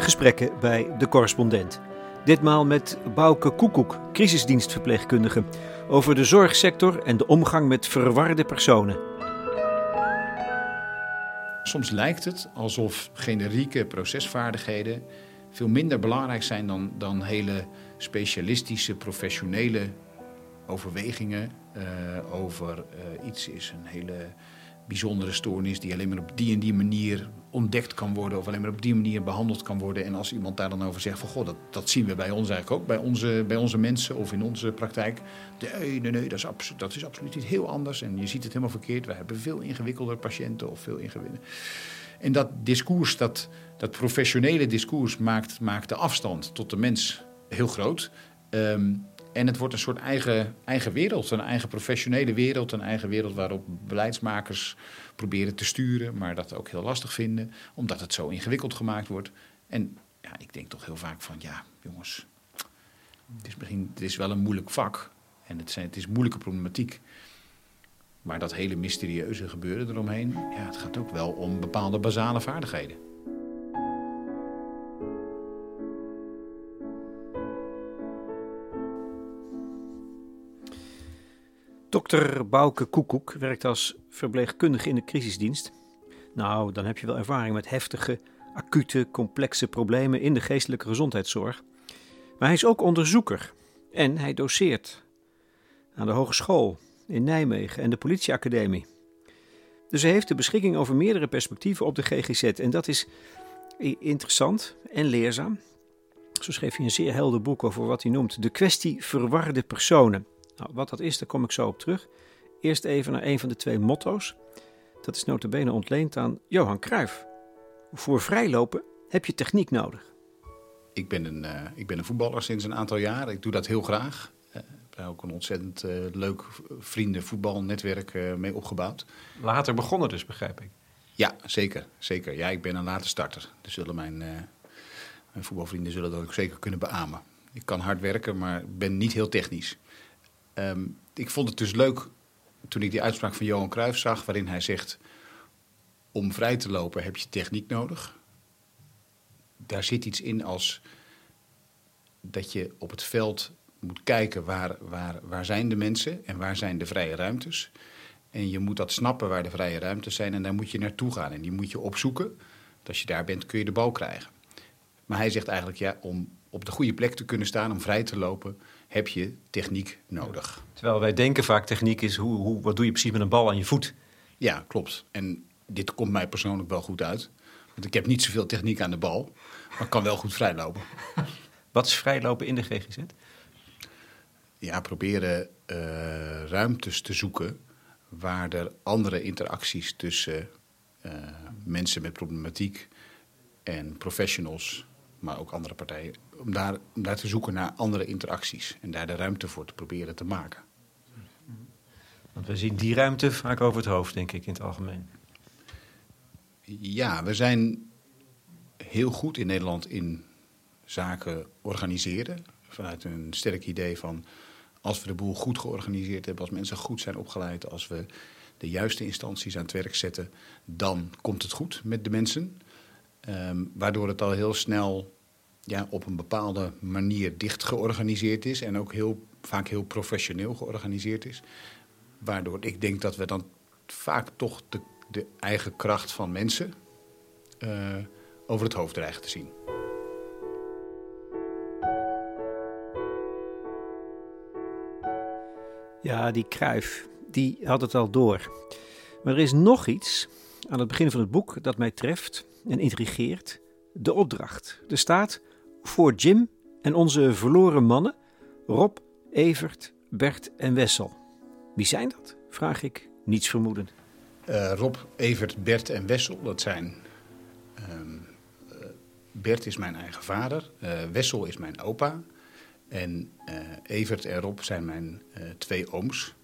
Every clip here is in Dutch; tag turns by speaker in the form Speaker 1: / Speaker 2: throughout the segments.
Speaker 1: gesprekken bij de correspondent. Ditmaal met Bouke Koekoek, crisisdienstverpleegkundige, over de zorgsector en de omgang met verwarde personen.
Speaker 2: Soms lijkt het alsof generieke procesvaardigheden veel minder belangrijk zijn dan, dan hele specialistische, professionele overwegingen uh, over uh, iets is een hele bijzondere stoornis die alleen maar op die en die manier ontdekt kan worden of alleen maar op die manier behandeld kan worden. En als iemand daar dan over zegt van goh, dat, dat zien we bij ons eigenlijk ook, bij onze, bij onze mensen of in onze praktijk. Nee, nee, nee, dat is, dat is absoluut niet heel anders en je ziet het helemaal verkeerd. We hebben veel ingewikkelder patiënten of veel ingewikkelder. En dat discours, dat, dat professionele discours maakt, maakt de afstand tot de mens heel groot. Um, en het wordt een soort eigen, eigen wereld, een eigen professionele wereld, een eigen wereld waarop beleidsmakers proberen te sturen, maar dat ook heel lastig vinden, omdat het zo ingewikkeld gemaakt wordt. En ja, ik denk toch heel vaak van, ja, jongens, het is, misschien, het is wel een moeilijk vak en het, zijn, het is moeilijke problematiek. Maar dat hele mysterieuze gebeuren eromheen, ja, het gaat ook wel om bepaalde basale vaardigheden.
Speaker 1: Dokter Bouke Koekoek werkt als verpleegkundige in de crisisdienst. Nou, dan heb je wel ervaring met heftige, acute, complexe problemen in de geestelijke gezondheidszorg. Maar hij is ook onderzoeker en hij doseert aan de hogeschool in Nijmegen en de politieacademie. Dus hij heeft de beschikking over meerdere perspectieven op de GGZ en dat is interessant en leerzaam. Zo schreef hij een zeer helder boek over wat hij noemt de kwestie verwarde personen. Nou, wat dat is, daar kom ik zo op terug. Eerst even naar een van de twee motto's. Dat is notabene ontleend aan Johan Cruijff. Voor vrijlopen heb je techniek nodig.
Speaker 2: Ik ben een, uh, ik ben een voetballer sinds een aantal jaar. Ik doe dat heel graag. Uh, ik heb ook een ontzettend uh, leuk vrienden voetbalnetwerk mee opgebouwd.
Speaker 1: Later begonnen dus, begrijp ik.
Speaker 2: Ja, zeker. zeker. Ja, ik ben een late starter. Dus zullen mijn, mijn voetbalvrienden zullen dat ook zeker kunnen beamen. Ik kan hard werken, maar ben niet heel technisch. Um, ik vond het dus leuk toen ik die uitspraak van Johan Cruijff zag, waarin hij zegt: om vrij te lopen heb je techniek nodig. Daar zit iets in als dat je op het veld moet kijken waar, waar, waar zijn de mensen en waar zijn de vrije ruimtes. En je moet dat snappen waar de vrije ruimtes zijn en daar moet je naartoe gaan. En die moet je opzoeken. als je daar bent kun je de bal krijgen. Maar hij zegt eigenlijk ja, om op de goede plek te kunnen staan, om vrij te lopen, heb je techniek nodig.
Speaker 1: Terwijl wij denken vaak techniek is, hoe, hoe, wat doe je precies met een bal aan je voet?
Speaker 2: Ja, klopt. En dit komt mij persoonlijk wel goed uit. Want ik heb niet zoveel techniek aan de bal, maar kan wel goed vrijlopen.
Speaker 1: Wat is vrijlopen in de GGZ?
Speaker 2: Ja, proberen uh, ruimtes te zoeken waar er andere interacties tussen uh, mensen met problematiek en professionals maar ook andere partijen, om daar, om daar te zoeken naar andere interacties en daar de ruimte voor te proberen te maken.
Speaker 1: Want we zien die ruimte vaak over het hoofd, denk ik, in het algemeen.
Speaker 2: Ja, we zijn heel goed in Nederland in zaken organiseren. Vanuit een sterk idee van als we de boel goed georganiseerd hebben, als mensen goed zijn opgeleid, als we de juiste instanties aan het werk zetten, dan komt het goed met de mensen. Um, waardoor het al heel snel ja, op een bepaalde manier dicht georganiseerd is. En ook heel, vaak heel professioneel georganiseerd is. Waardoor ik denk dat we dan vaak toch de, de eigen kracht van mensen uh, over het hoofd dreigen te zien.
Speaker 1: Ja, die Kruif, die had het al door. Maar er is nog iets aan het begin van het boek dat mij treft en intrigeert. De opdracht. Er staat voor Jim en onze verloren mannen, Rob, Evert, Bert en Wessel. Wie zijn dat? Vraag ik, niets vermoedend.
Speaker 2: Uh, Rob, Evert, Bert en Wessel, dat zijn. Uh, Bert is mijn eigen vader, uh, Wessel is mijn opa. En Evert en Rob zijn mijn twee ooms.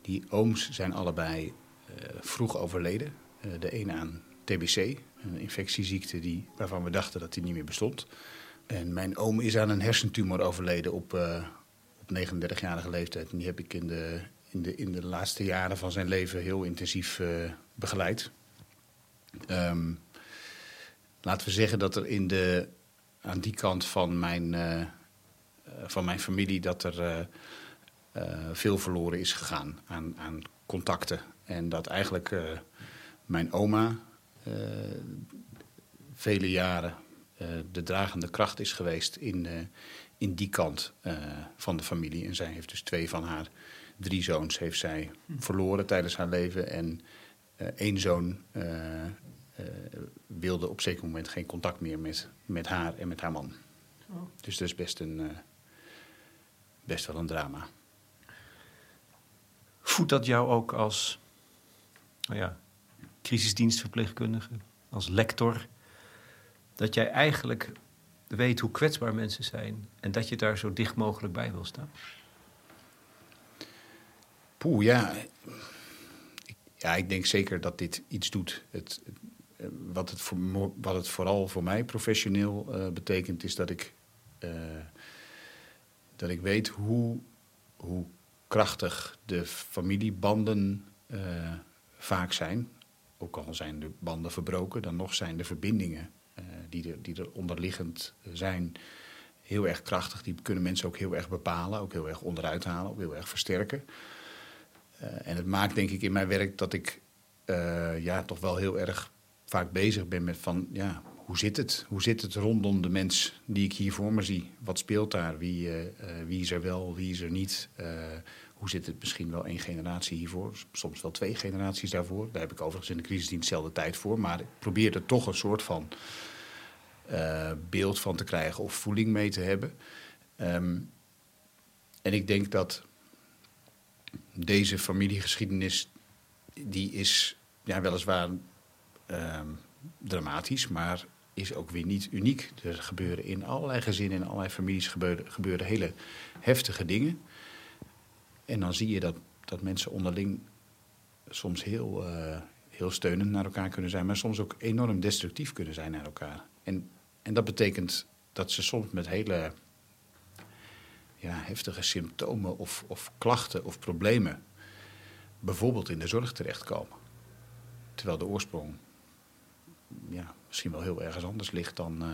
Speaker 2: Die ooms zijn allebei vroeg overleden. de een aan TBC, een infectieziekte die, waarvan we dachten dat die niet meer bestond. En mijn oom is aan een hersentumor overleden op, uh, op 39-jarige leeftijd. En die heb ik in de, in, de, in de laatste jaren van zijn leven heel intensief uh, begeleid. Um, laten we zeggen dat er in de, aan die kant van mijn, uh, van mijn familie dat er veel verloren is gegaan aan, aan contacten. En dat eigenlijk mijn oma vele jaren de dragende kracht is geweest in, in die kant van de familie. En zij heeft dus twee van haar drie zoons heeft zij verloren tijdens haar leven. En één zoon uh, wilde op zeker moment geen contact meer met, met haar en met haar man. Oh. Dus dat is best, een, uh, best wel een drama.
Speaker 1: Voedt dat jou ook als nou ja, crisisdienstverpleegkundige, als lector, dat jij eigenlijk weet hoe kwetsbaar mensen zijn en dat je daar zo dicht mogelijk bij wil staan?
Speaker 2: Poeh, ja. Ja, ik denk zeker dat dit iets doet. Het, wat, het voor, wat het vooral voor mij professioneel uh, betekent, is dat ik, uh, dat ik weet hoe, hoe krachtig de familiebanden uh, vaak zijn. Ook al zijn de banden verbroken, dan nog zijn de verbindingen die, er, die er onderliggend zijn heel erg krachtig. Die kunnen mensen ook heel erg bepalen, ook heel erg onderuit halen, ook heel erg versterken. en het maakt denk ik in mijn werk dat ik ja, toch wel heel erg vaak bezig ben met van, ja, hoe zit het? Hoe zit het rondom de mens die ik hier voor me zie? Wat speelt daar? Wie, wie is er wel, wie is er niet? Hoe zit het misschien wel één generatie hiervoor? Soms wel twee generaties daarvoor. Daar heb ik overigens in de crisisdienst zelden tijd voor. Maar ik probeer er toch een soort van uh, beeld van te krijgen of voeling mee te hebben. Um, en ik denk dat deze familiegeschiedenis, die is ja, weliswaar Ehm, dramatisch, maar is ook weer niet uniek. Er gebeuren in allerlei gezinnen, in allerlei families gebeuren hele heftige dingen. En dan zie je dat, dat mensen onderling soms heel, uh, heel steunend naar elkaar kunnen zijn, maar soms ook enorm destructief kunnen zijn naar elkaar. En, en dat betekent dat ze soms met hele ja, heftige symptomen of, of klachten of problemen bijvoorbeeld in de zorg terechtkomen. Terwijl de oorsprong ja, misschien wel heel ergens anders ligt dan, uh,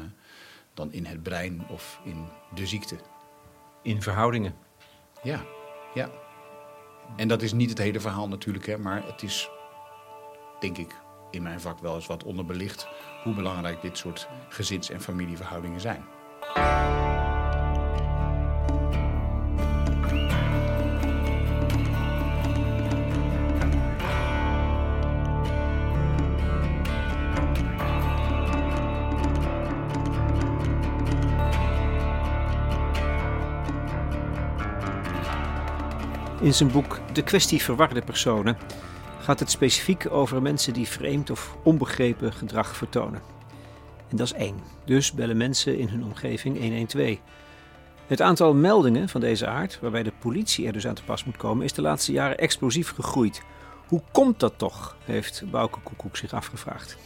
Speaker 2: dan in het brein of in de ziekte.
Speaker 1: In verhoudingen.
Speaker 2: Ja, ja. En dat is niet het hele verhaal natuurlijk, hè, maar het is, denk ik, in mijn vak wel eens wat onderbelicht hoe belangrijk dit soort gezins- en familieverhoudingen zijn.
Speaker 1: In zijn boek De kwestie verwarde personen gaat het specifiek over mensen die vreemd of onbegrepen gedrag vertonen. En dat is één. Dus bellen mensen in hun omgeving 112. Het aantal meldingen van deze aard, waarbij de politie er dus aan te pas moet komen, is de laatste jaren explosief gegroeid. Hoe komt dat toch? heeft Bouke Koekoek zich afgevraagd.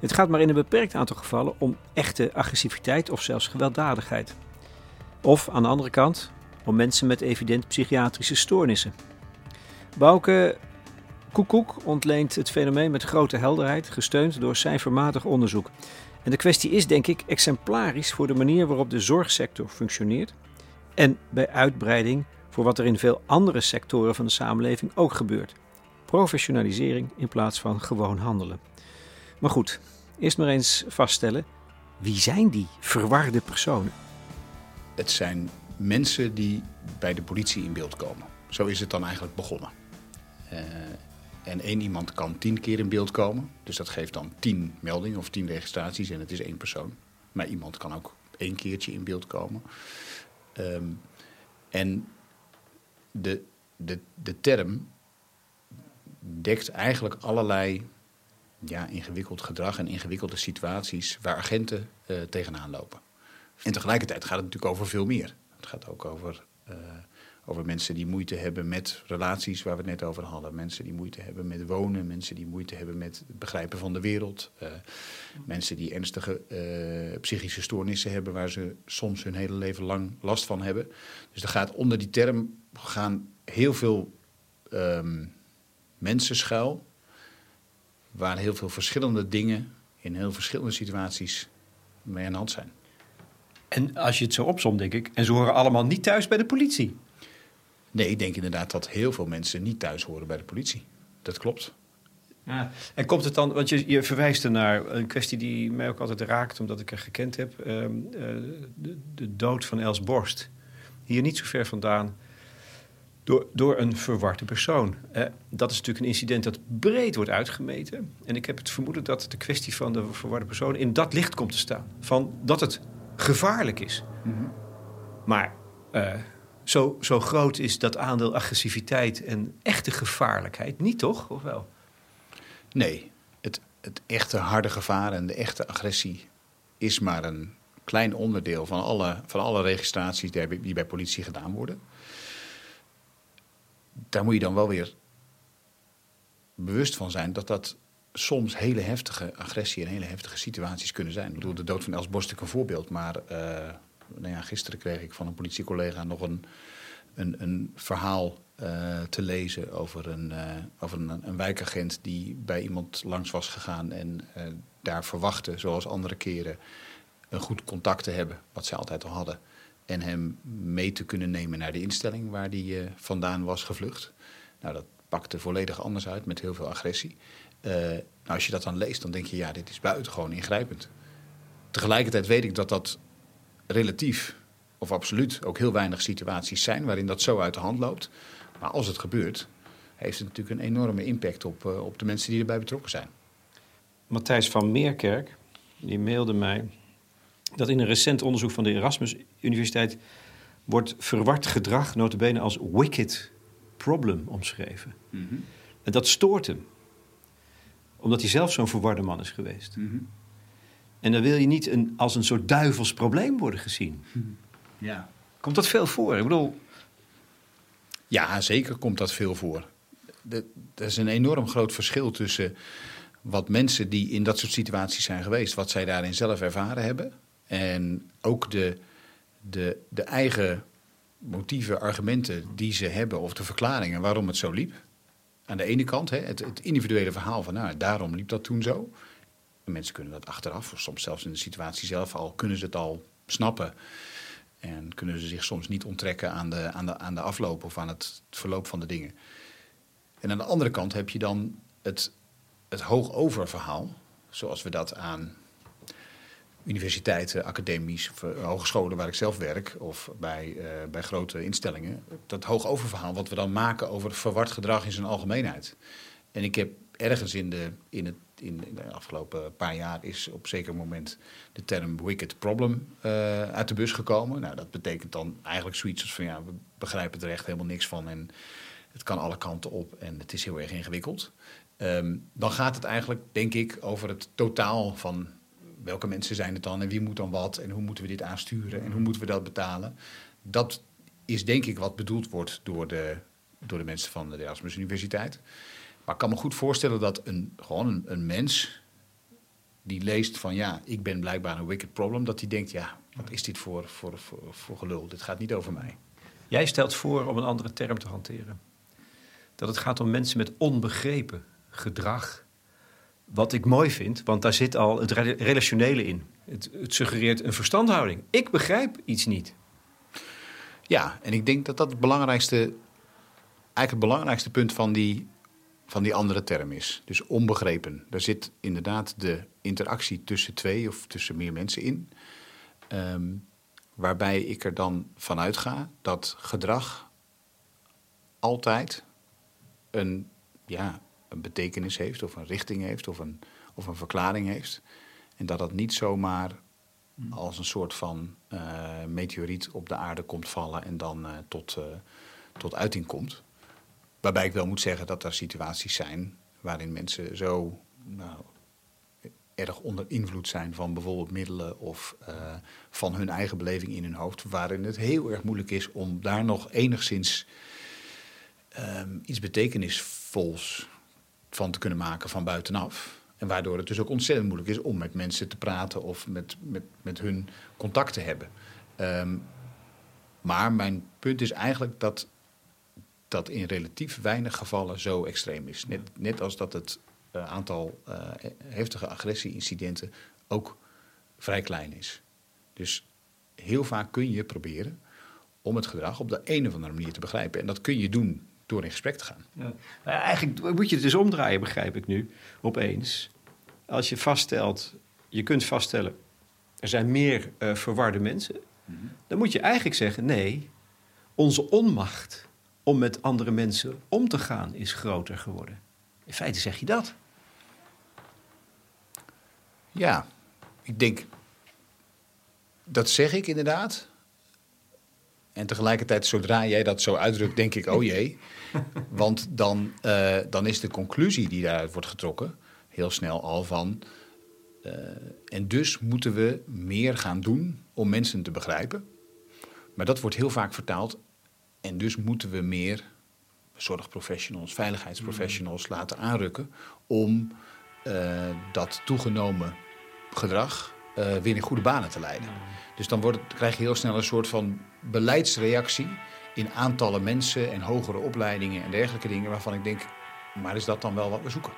Speaker 1: Het gaat maar in een beperkt aantal gevallen om echte agressiviteit of zelfs gewelddadigheid. Of aan de andere kant om mensen met evident psychiatrische stoornissen. Bouke Koekoek ontleent het fenomeen met grote helderheid, gesteund door cijfermatig onderzoek. En de kwestie is, denk ik, exemplarisch voor de manier waarop de zorgsector functioneert en bij uitbreiding voor wat er in veel andere sectoren van de samenleving ook gebeurt. Professionalisering in plaats van gewoon handelen. Maar goed, eerst maar eens vaststellen: wie zijn die verwarde personen?
Speaker 2: Het zijn mensen die bij de politie in beeld komen. Zo is het dan eigenlijk begonnen. Uh, en één iemand kan tien keer in beeld komen. Dus dat geeft dan tien meldingen of tien registraties en het is één persoon. Maar iemand kan ook één keertje in beeld komen. Um, en de, de, de term dekt eigenlijk allerlei ja, ingewikkeld gedrag en ingewikkelde situaties waar agenten uh, tegenaan lopen. En tegelijkertijd gaat het natuurlijk over veel meer. Het gaat ook over, uh, over mensen die moeite hebben met relaties waar we het net over hadden. Mensen die moeite hebben met wonen. Mensen die moeite hebben met het begrijpen van de wereld. Uh, mensen die ernstige uh, psychische stoornissen hebben waar ze soms hun hele leven lang last van hebben. Dus er gaat onder die term gaan heel veel um, mensen schuil. Waar heel veel verschillende dingen in heel verschillende situaties mee aan de hand zijn.
Speaker 1: En als je het zo opzomt, denk ik, en ze horen allemaal niet thuis bij de politie.
Speaker 2: Nee, ik denk inderdaad dat heel veel mensen niet thuis horen bij de politie. Dat klopt.
Speaker 1: Ja. En komt het dan, want je, je verwijst er naar een kwestie die mij ook altijd raakt, omdat ik er gekend heb: ehm, eh, de, de, dood van Els Borst. Hier niet zo ver vandaan, door, door een verwarte persoon. Eh, dat is natuurlijk een incident dat breed wordt uitgemeten. En ik heb het vermoeden dat de kwestie van de verwarde persoon in dat licht komt te staan. Van dat het gevaarlijk is. Mhm. Maar uh, zo, zo groot is dat aandeel agressiviteit en echte gevaarlijkheid niet, toch? Of wel?
Speaker 2: Nee, het, het echte harde gevaar en de echte agressie is maar een klein onderdeel van alle, van alle registraties die, die bij politie gedaan worden. Daar moet je dan wel weer bewust van zijn dat dat soms hele heftige agressie en hele heftige situaties kunnen zijn. Ik bedoel, de dood van Els Borst een voorbeeld, maar uh, nou ja, gisteren kreeg ik van een politiecollega nog een, een, een verhaal uh, te lezen over, een, uh, over een, een, wijkagent die bij iemand langs was gegaan en daar verwachtte, zoals andere keren, een goed contact te hebben, wat zij altijd al hadden. En hem mee te kunnen nemen naar de instelling waar hij vandaan was gevlucht. Nou, dat pakte volledig anders uit met heel veel agressie. Uh, nou, als je dat dan leest, dan denk je, ja, dit is buitengewoon ingrijpend. Tegelijkertijd weet ik dat dat relatief of absoluut ook heel weinig situaties zijn waarin dat zo uit de hand loopt. Maar als het gebeurt, heeft het natuurlijk een enorme impact op, uh, op de mensen die erbij betrokken zijn.
Speaker 1: Matthijs van Meerkerk, die mailde mij dat in een recent onderzoek van de Erasmus Universiteit wordt verward gedrag notabene als wicked problem omschreven. Mm -hmm. En dat stoort hem omdat hij zelf zo'n verwarde man is geweest. Mhm. En dan wil je niet een, als een soort duivels probleem worden gezien.
Speaker 2: Ja.
Speaker 1: Komt dat veel voor? Ik bedoel...
Speaker 2: Ja, zeker komt dat veel voor. Er is een enorm groot verschil tussen wat mensen die in dat soort situaties zijn geweest, wat zij daarin zelf ervaren hebben. En ook de, de, de eigen motieven, argumenten die ze hebben of de verklaringen waarom het zo liep aan de ene kant hè, het, het, individuele verhaal van nou, daarom liep dat toen zo. En mensen kunnen dat achteraf, of soms zelfs in de situatie zelf al, kunnen ze het al snappen. En kunnen ze zich soms niet onttrekken aan de, aan de, aan de afloop of aan het verloop van de dingen. En aan de andere kant heb je dan het, het hoogoververhaal, zoals we dat aan universiteiten, academies, uh, hogescholen waar ik zelf werk, of bij, uh, bij grote instellingen. Dat hoogoververhaal wat we dan maken over verward gedrag in zijn algemeenheid. En ik heb ergens in de, in het, in de afgelopen paar jaar is op zeker moment de term wicked problem uh, uit de bus gekomen. Nou, dat betekent dan eigenlijk zoiets als van ja, we begrijpen er echt helemaal niks van en het kan alle kanten op en het is heel erg ingewikkeld. Um, dan gaat het eigenlijk, denk ik, over het totaal van welke mensen zijn het dan en wie moet dan wat en hoe moeten we dit aansturen en hoe moeten we dat betalen. Dat is denk ik wat bedoeld wordt door de, door de mensen van de Erasmus Universiteit. Maar ik kan me goed voorstellen dat een, gewoon een, mens die leest van ja, ik ben blijkbaar een wicked problem, dat die denkt ja, wat is dit voor, voor, voor, voor gelul? Dit gaat niet over mij.
Speaker 1: Jij stelt voor om een andere term te hanteren. Dat het gaat om mensen met onbegrepen gedrag wat ik mooi vind, want daar zit al het relationele in. Het, het suggereert een verstandhouding. Ik begrijp iets niet.
Speaker 2: Ja, en ik denk dat dat het belangrijkste, eigenlijk het belangrijkste punt van die, van die andere term is. Dus onbegrepen. Daar zit inderdaad de interactie tussen twee of tussen meer mensen in. Um, waarbij ik er dan vanuit ga dat gedrag altijd een, ja, een betekenis heeft, of een richting heeft, of een, of een verklaring heeft. En dat dat niet zomaar hmm. als een soort van uh, meteoriet op de aarde komt vallen en dan uh, tot, uh, tot uiting komt. Waarbij ik wel moet zeggen dat er situaties zijn waarin mensen zo nou, erg onder invloed zijn van bijvoorbeeld middelen of van hun eigen beleving in hun hoofd, waarin het heel erg moeilijk is om daar nog enigszins um, iets betekenisvols van te kunnen maken van buitenaf. En waardoor het dus ook ontzettend moeilijk is om met mensen te praten of met, met, met hun contact te hebben. Um, maar mijn punt is eigenlijk dat dat in relatief weinig gevallen zo extreem is. Net, net als dat het aantal heftige agressie-incidenten ook vrij klein is. Dus heel vaak kun je proberen om het gedrag op de een of andere manier te begrijpen. En dat kun je doen door in gesprek te gaan. Ja.
Speaker 1: Eigenlijk moet je het dus omdraaien, begrijp ik nu, opeens. Als je vaststelt, je kunt vaststellen, er zijn meer uh, verwarde mensen. Mhm. Dan moet je eigenlijk zeggen, nee, onze onmacht om met andere mensen om te gaan is groter geworden. In feite zeg je dat.
Speaker 2: Ja, ik denk, dat zeg ik inderdaad. En tegelijkertijd, zodra jij dat zo uitdrukt, denk ik, oh jee. Want dan, uh, dan is de conclusie die daaruit wordt getrokken heel snel al van. Uh, en dus moeten we meer gaan doen om mensen te begrijpen. Maar dat wordt heel vaak vertaald. En dus moeten we meer zorgprofessionals, veiligheidsprofessionals mm. laten aanrukken om uh, dat toegenomen gedrag weer in goede banen te leiden. Dus dan wordt het, krijg je heel snel een soort van beleidsreactie in aantallen mensen en hogere opleidingen en dergelijke dingen, waarvan ik denk, maar is dat dan wel wat we zoeken?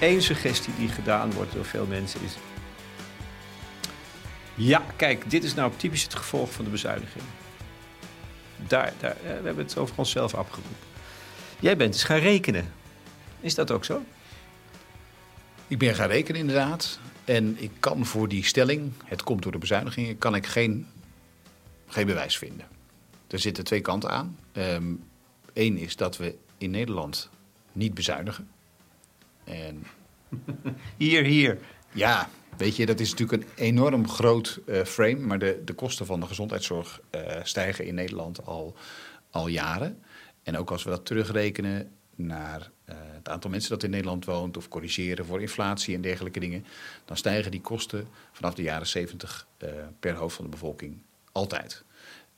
Speaker 1: Eén suggestie die gedaan wordt door veel mensen is... Ja, kijk, dit is nou typisch het gevolg van de bezuiniging. Daar, daar, we hebben het over onszelf afgeroepen. Jij bent eens gaan rekenen. Is dat ook zo?
Speaker 2: Ik ben gaan rekenen inderdaad. En ik kan voor die stelling, het komt door de bezuinigingen, kan ik geen, geen bewijs vinden. Er zitten twee kanten aan. Eén ehm, is dat we in Nederland niet bezuinigen.
Speaker 1: En... hier, hier.
Speaker 2: Ja, weet je, dat is natuurlijk een enorm groot uh, frame. Maar de, de kosten van de gezondheidszorg uh, stijgen in Nederland al, al jaren. En ook als we dat terugrekenen naar uh, het aantal mensen dat in Nederland woont... of corrigeren voor inflatie en dergelijke dingen... dan stijgen die kosten vanaf de jaren 70 per hoofd van de bevolking altijd.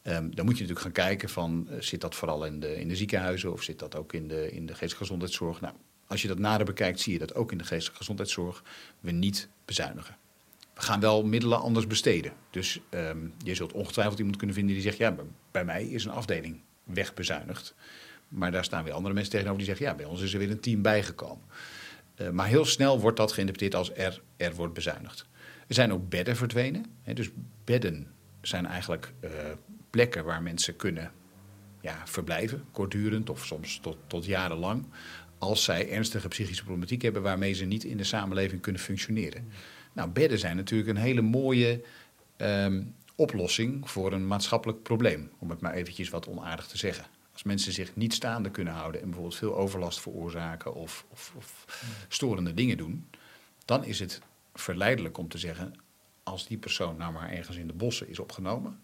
Speaker 2: Um, dan moet je natuurlijk gaan kijken van, zit dat vooral in de, in de ziekenhuizen... of zit dat ook in de, in de geestelijke gezondheidszorg? Nou, als je dat nader bekijkt, zie je dat ook in de geestelijke gezondheidszorg we niet bezuinigen. We gaan wel middelen anders besteden. Dus um, je zult ongetwijfeld iemand kunnen vinden die zegt: ja, bij mij is een afdeling wegbezuinigd. Maar daar staan weer andere mensen tegenover die zeggen: ja, bij ons is er weer een team bijgekomen. Uh, maar heel snel wordt dat geïnterpreteerd als er, er wordt bezuinigd. Er zijn ook bedden verdwenen. Hè, dus bedden zijn eigenlijk uh, plekken waar mensen kunnen ja, verblijven, kortdurend of soms tot, tot jarenlang als zij ernstige psychische problematiek hebben waarmee ze niet in de samenleving kunnen functioneren. Nou, bedden zijn natuurlijk een hele mooie ehm, oplossing voor een maatschappelijk probleem, om het maar eventjes wat onaardig te zeggen. Als mensen zich niet staande kunnen houden en bijvoorbeeld veel overlast veroorzaken of, of, of storende dingen doen, dan is het verleidelijk om te zeggen, als die persoon nou maar ergens in de bossen is opgenomen,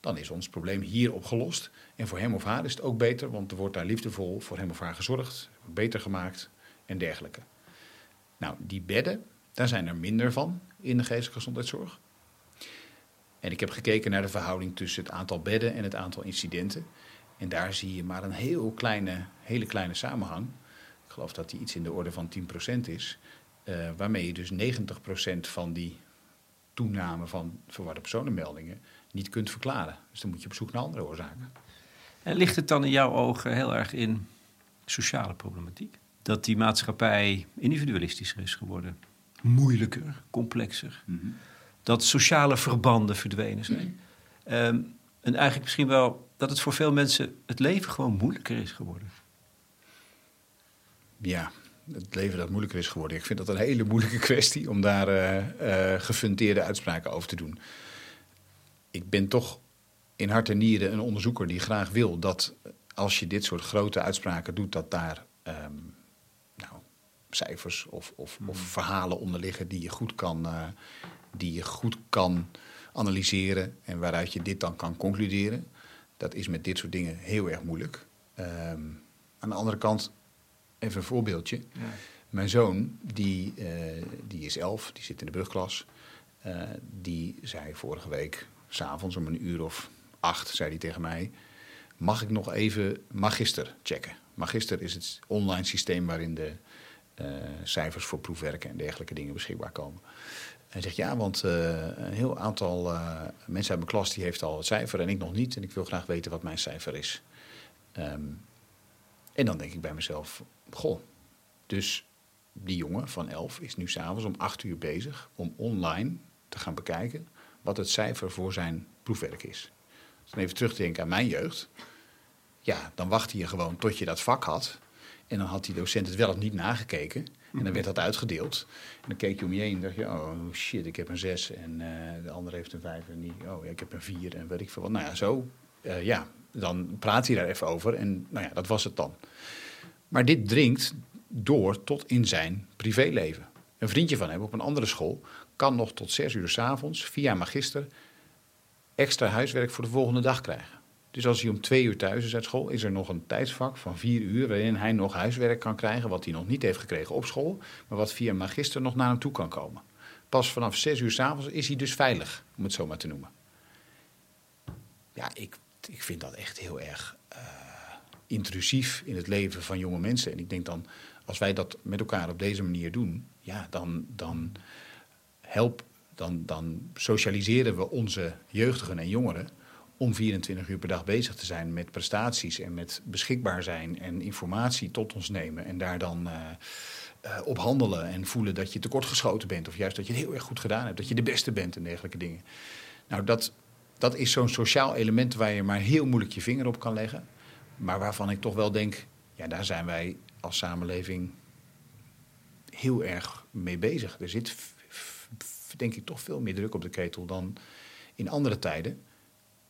Speaker 2: dan is ons probleem hier opgelost. En voor hem of haar is het ook beter, want er wordt daar liefdevol voor hem of haar gezorgd, beter gemaakt en dergelijke. Nou, die bedden, daar zijn er minder van in de geestelijke gezondheidszorg. En ik heb gekeken naar de verhouding tussen het aantal bedden en het aantal incidenten. En daar zie je maar een heel kleine, hele kleine samenhang. Ik geloof dat die iets in de orde van 10% is. Uh, waarmee je dus 90% van die toename van verwarde personenmeldingen niet kunt verklaren. Dus dan moet je op zoek naar andere oorzaken.
Speaker 1: En ligt het dan in jouw ogen heel erg in sociale problematiek? Dat die maatschappij individualistischer is geworden, moeilijker, complexer. Mhm. Dat sociale verbanden verdwenen zijn. Ehm, en eigenlijk misschien wel dat het voor veel mensen het leven gewoon moeilijker is geworden.
Speaker 2: Ja, het leven dat moeilijker is geworden. Ik vind dat een hele moeilijke kwestie om daar uh, uh, gefundeerde uitspraken over te doen ik ben toch in hart en nieren een onderzoeker die graag wil dat als je dit soort grote uitspraken doet, dat daar ehm, nou, cijfers of, of, of, hmm. verhalen onder liggen die je goed kan, uh, die je goed kan analyseren en waaruit je dit dan kan concluderen. Dat is met dit soort dingen heel erg moeilijk. Um, aan de andere kant, even een voorbeeldje. Ja. Mijn zoon, die, uh, die is elf, die zit in de brugklas. Uh, die zei vorige week, s'avonds om een uur of acht, zei hij tegen mij... mag ik nog even Magister checken? Magister is het online systeem waarin de uh, cijfers voor proefwerken en dergelijke dingen beschikbaar komen. Hij zegt ja, want uh, een heel aantal uh, mensen uit mijn klas die heeft al het cijfer en ik nog niet. En ik wil graag weten wat mijn cijfer is. Um, en dan denk ik bij mezelf, goh, dus die jongen van 11 is nu s'avonds om 8 uur bezig om online te gaan bekijken wat het cijfer voor zijn proefwerk is. Dus dan even terugdenken aan mijn jeugd. Ja, dan wachtte je gewoon tot je dat vak had. En dan had die docent het wel of niet nagekeken. En dan werd dat uitgedeeld. En dan keek je om je heen en dacht je, oh shit, ik heb een 6 en uh, de andere heeft een 5 en die, oh ja, ik heb een 4 en weet ik veel wat. Nou ja, zo, uh, ja, dan praat hij daar even over en nou ja, dat was het dan. Maar dit dringt door tot in zijn privéleven. Een vriendje van hem op een andere school kan nog tot 6 uur s avonds via magister extra huiswerk voor de volgende dag krijgen. Dus als hij om twee uur thuis is uit school, is er nog een tijdsvak van vier uur waarin hij nog huiswerk kan krijgen, wat hij nog niet heeft gekregen op school, maar wat via magister nog naar hem toe kan komen. Pas vanaf zes uur s'avonds is hij dus veilig, om het zo maar te noemen. Ja, ik, ik vind dat echt heel erg uh, intrusief in het leven van jonge mensen. En ik denk dan, als wij dat met elkaar op deze manier doen, ja, dan, dan help, dan, dan socialiseren we onze jeugdigen en jongeren om 24 uur per dag bezig te zijn met prestaties en met beschikbaar zijn en informatie tot ons nemen en daar dan uh, op handelen en voelen dat je tekortgeschoten bent of juist dat je het heel erg goed gedaan hebt, dat je de beste bent en dergelijke dingen. Nou, dat, dat is zo'n sociaal element waar je maar heel moeilijk je vinger op kan leggen, maar waarvan ik toch wel denk, ja, daar zijn wij als samenleving heel erg mee bezig. Er zit, denk ik, toch veel meer druk op de ketel dan in andere tijden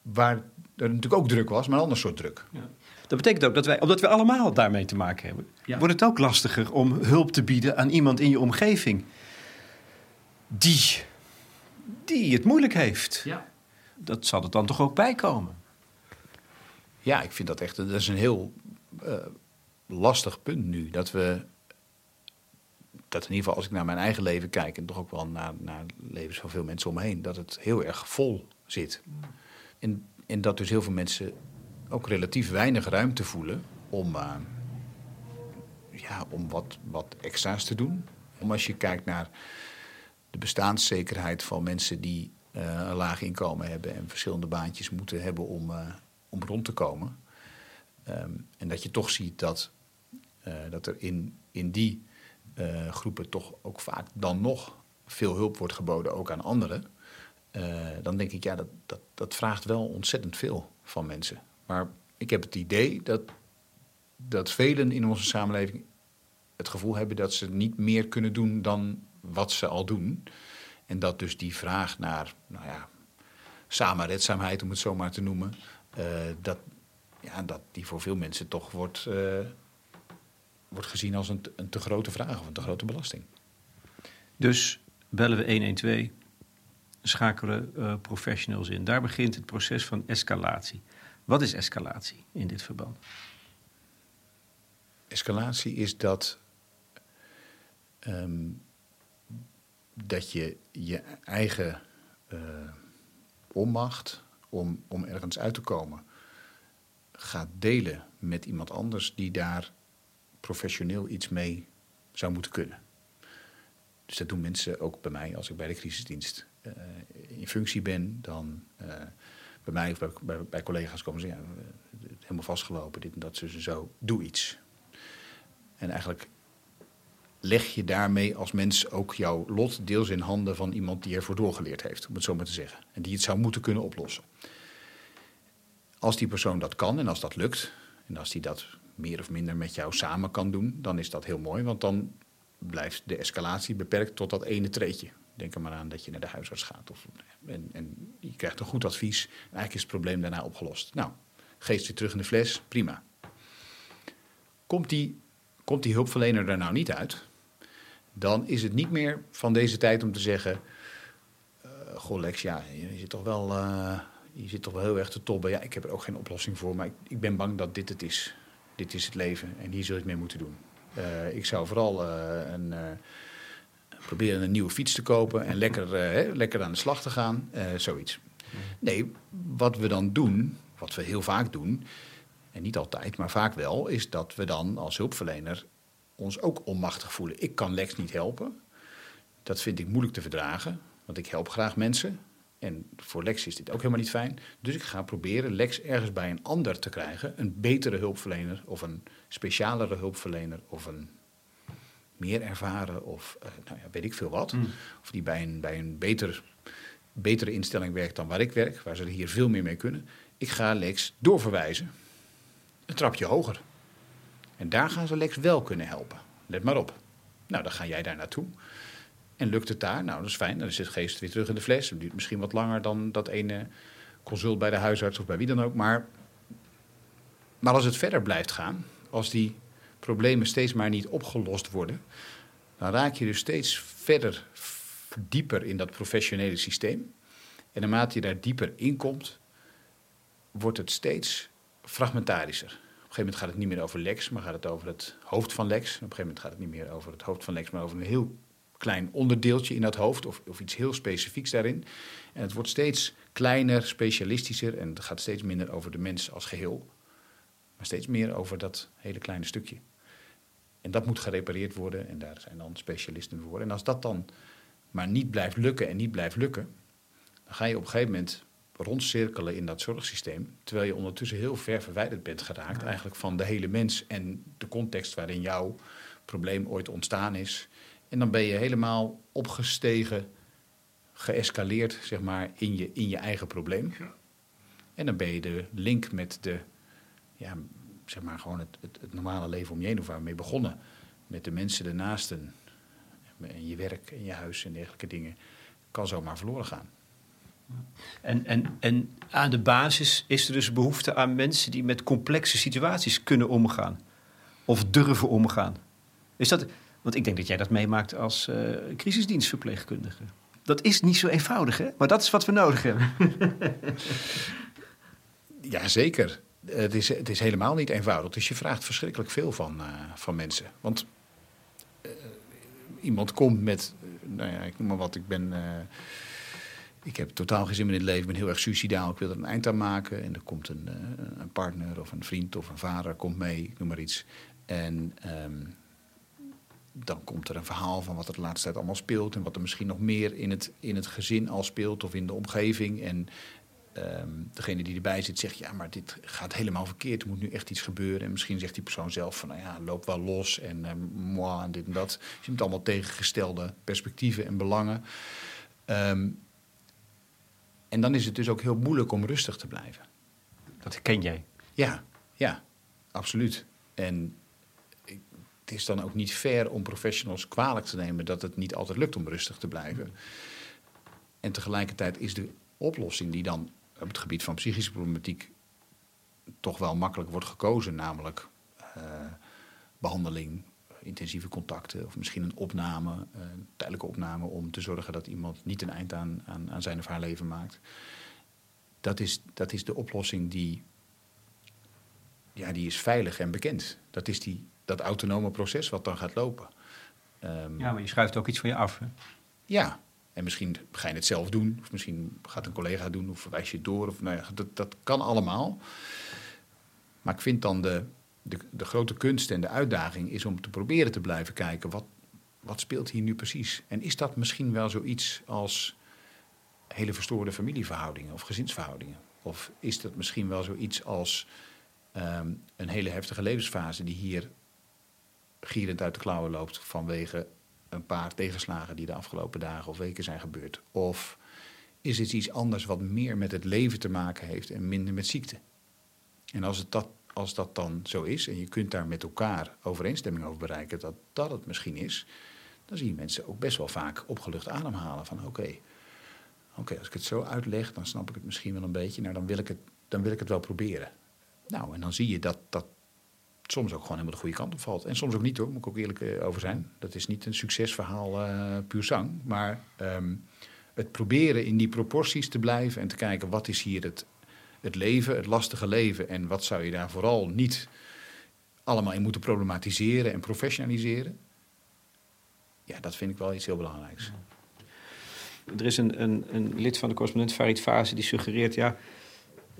Speaker 2: waar er natuurlijk ook druk was, maar een ander soort druk. Ja.
Speaker 3: Dat betekent ook dat wij, omdat we allemaal daarmee te maken hebben, ja. wordt het ook lastiger om hulp te bieden aan iemand in je omgeving die, die het moeilijk heeft. Ja. Dat zal er dan toch ook bij komen?
Speaker 2: Ja, ik vind dat echt dat is een heel uh, lastig punt nu. Dat we, dat in ieder geval als ik naar mijn eigen leven kijk en toch ook wel naar, naar levens van veel mensen om me heen, dat het heel erg vol zit. En, en dat dus heel veel mensen ook relatief weinig ruimte voelen om, uh, ja, om wat, wat extra's te doen. Om als je kijkt naar de bestaanszekerheid van mensen die uh, een laag inkomen hebben en verschillende baantjes moeten hebben om, uh, om rond te komen. Um, en dat je toch ziet dat, dat er in, in die groepen toch ook vaak dan nog veel hulp wordt geboden, ook aan anderen. Uh, dan denk ik, ja, dat, dat, dat vraagt wel ontzettend veel van mensen. Maar ik heb het idee dat, dat velen in onze samenleving het gevoel hebben dat ze niet meer kunnen doen dan wat ze al doen. En dat dus die vraag naar, nou ja, samenredzaamheid, om het zo maar te noemen, uh, dat, ja, dat die voor veel mensen toch wordt, wordt gezien als een, een te grote vraag of een te grote belasting.
Speaker 3: Dus bellen we 112 schakelen uh, professionals in. Daar begint het proces van escalatie. Wat is escalatie in dit verband?
Speaker 2: Escalatie is dat, um, dat je je eigen uh, onmacht om, om ergens uit te komen gaat delen met iemand anders die daar professioneel iets mee zou moeten kunnen. Dus dat doen mensen ook bij mij als ik bij de crisisdienst uh, in functie ben, dan uh, bij mij of bij, bij, collega's komen ze ja, helemaal vastgelopen, dit en dat, zo, zo, doe iets. En eigenlijk leg je daarmee als mens ook jouw lot deels in handen van iemand die ervoor doorgeleerd heeft, om het zo maar te zeggen. En die het zou moeten kunnen oplossen. Als die persoon dat kan en als dat lukt, en als die dat meer of minder met jou samen kan doen, dan is dat heel mooi, want dan blijft de escalatie beperkt tot dat ene treetje. Denk er maar aan dat je naar de huisarts gaat. Of, en, en je krijgt een goed advies. En eigenlijk is het probleem daarna opgelost. Nou, geest weer terug in de fles, prima. Komt die, komt die hulpverlener daar nou niet uit, dan is het niet meer van deze tijd om te zeggen: uh, Goh, Lex, ja, je zit toch wel. Uh, je zit toch wel heel erg te tobben. Ja, ik heb er ook geen oplossing voor, maar ik, ik ben bang dat dit het is. Dit is het leven en hier zul je het mee moeten doen. Uh, ik zou vooral een proberen een nieuwe fiets te kopen en lekker, uh, lekker aan de slag te gaan. Zoiets. Nee, wat we dan doen, wat we heel vaak doen, en niet altijd, maar vaak wel, is dat we dan als hulpverlener ons ook onmachtig voelen. Ik kan Lex niet helpen. Dat vind ik moeilijk te verdragen, want ik help graag mensen. En voor Lex is dit ook helemaal niet fijn. Dus ik ga proberen Lex ergens bij een ander te krijgen. Een betere hulpverlener of een specialere hulpverlener of een meer ervaren of uh, nou ja, weet ik veel wat. Mm. Of die bij een, bij een beter, betere instelling werkt dan waar ik werk, waar ze hier veel meer mee kunnen. Ik ga Lex doorverwijzen. Een trapje hoger. En daar gaan ze Lex wel kunnen helpen. Let maar op. Nou, dan ga jij daar naartoe. En lukt het daar? Nou, dat is fijn. Dan is het geest weer terug in de fles. Het duurt misschien wat langer dan dat ene consult bij de huisarts of bij wie dan ook. Maar, maar als het verder blijft gaan, als die problemen steeds maar niet opgelost worden, dan raak je dus steeds verder, dieper in dat professionele systeem. En naarmate je daar dieper in komt, wordt het steeds fragmentarischer. Op een gegeven moment gaat het niet meer over Lex, maar gaat het over het hoofd van Lex. Op een gegeven moment gaat het niet meer over het hoofd van Lex, maar over een heel klein onderdeeltje in dat hoofd of, of iets heel specifieks daarin. En het wordt steeds kleiner, specialistischer en het gaat steeds minder over de mens als geheel, maar steeds meer over dat hele kleine stukje. En dat moet gerepareerd worden en daar zijn dan specialisten voor. En als dat dan maar niet blijft lukken en niet blijft lukken, dan ga je op een gegeven moment rondcirkelen in dat zorgsysteem, terwijl je ondertussen heel ver verwijderd bent geraakt eigenlijk van de hele mens en de context waarin jouw probleem ooit ontstaan is. En dan ben je helemaal opgestegen, geëscaleerd, zeg maar, in je, in je eigen probleem. En dan ben je de link met de, ja, zeg maar, gewoon het, het, het normale leven om je heen of waarmee begonnen. Met de mensen ernaasten, en je werk en je huis en dergelijke dingen, kan zomaar verloren gaan.
Speaker 1: En, en, en aan de basis is er dus behoefte aan mensen die met complexe situaties kunnen omgaan. Of durven omgaan. Is dat, want ik denk dat jij dat meemaakt als uh, crisisdienstverpleegkundige. Dat is niet zo eenvoudig, hè? Maar dat is wat we nodig hebben.
Speaker 2: ja, zeker. Het is, het is helemaal niet eenvoudig. Dus je vraagt verschrikkelijk veel van, uh, van mensen. Want uh, iemand komt met, nou ja, ik noem maar wat, ik ben ik heb totaal geen zin meer in het leven, ik ben heel erg suicidaal, ik wil er een eind aan maken. En er komt een, een partner of een vriend of een vader komt mee, noem maar iets. En um, dan komt er een verhaal van wat er de laatste tijd allemaal speelt. En wat er misschien nog meer in het, in het gezin al speelt of in de omgeving. En um, degene die erbij zit zegt, ja, maar dit gaat helemaal verkeerd. Er moet nu echt iets gebeuren. En misschien zegt die persoon zelf van, nou ja, loop wel los en uh, moi en dit en dat. Dus je hebt allemaal tegengestelde perspectieven en belangen. Um, en dan is het dus ook heel moeilijk om rustig te blijven.
Speaker 1: Dat ken jij?
Speaker 2: Ja, ja, absoluut. En het is dan ook niet fair om professionals kwalijk te nemen dat het niet altijd lukt om rustig te blijven. En tegelijkertijd is de oplossing die dan op het gebied van psychische problematiek toch wel makkelijk wordt gekozen, namelijk uh, behandeling, intensieve contacten of misschien een opname, een eh, tijdelijke opname om te zorgen dat iemand niet een eind aan, aan, aan zijn of haar leven maakt. Dat is, dat is de oplossing die, ja, die is veilig en bekend. Dat is die dat autonome proces wat dan gaat lopen.
Speaker 1: Um, ja, maar je schuift ook iets van je af. Hè?
Speaker 2: Ja, en misschien ga je het zelf doen, of misschien gaat een collega doen, of verwijs je het door. Of, nou ja, dat, dat kan allemaal. Maar ik vind dan de, de, de grote kunst en de uitdaging is om te proberen te blijven kijken, wat, wat speelt hier nu precies? En is dat misschien wel zoiets als hele verstoorde familieverhoudingen of gezinsverhoudingen? Of is dat misschien wel zoiets als um, een hele heftige levensfase die hier gierend uit de klauwen loopt vanwege een paar tegenslagen die de afgelopen dagen of weken zijn gebeurd? Of is het iets anders wat meer met het leven te maken heeft en minder met ziekte? En als, het dat, als dat dan zo is en je kunt daar met elkaar overeenstemming over bereiken dat dat het misschien is, dan zie je mensen ook best wel vaak opgelucht ademhalen van oké, oké, als ik het zo uitleg, dan snap ik het misschien wel een beetje, nou dan wil ik het, dan wil ik het wel proberen. Nou, en dan zie je dat, dat soms ook gewoon helemaal de goede kant op valt. En soms ook niet hoor, moet ik ook eerlijk eh, over zijn. Dat is niet een succesverhaal uh, puur zang. Maar um, het proberen in die proporties te blijven en te kijken wat is hier het, het leven, het lastige leven. En wat zou je daar vooral niet allemaal in moeten problematiseren en professionaliseren. Ja, dat vind ik wel iets heel belangrijks.
Speaker 1: er is een, een, een lid van de correspondent, Farid Fase, die suggereert... ja,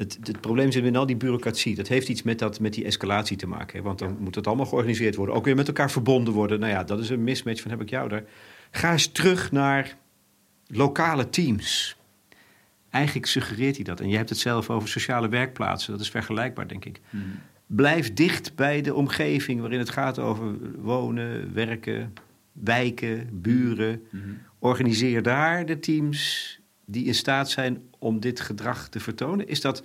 Speaker 1: het, het, probleem zit in al die bureaucratie. Dat heeft iets met, dat, met die escalatie te maken. Want dan moet het allemaal georganiseerd worden. Ook weer met elkaar verbonden worden. Nou ja, dat is een mismatch van heb ik jou daar. Ga eens terug naar lokale teams. Eigenlijk suggereert hij dat. En je hebt het zelf over sociale werkplaatsen. Dat is vergelijkbaar, denk ik. Hmm. Blijf dicht bij de omgeving waarin het gaat over wonen, werken, wijken, buren. Hmm. Organiseer daar de teams die in staat zijn om dit gedrag te vertonen. Is dat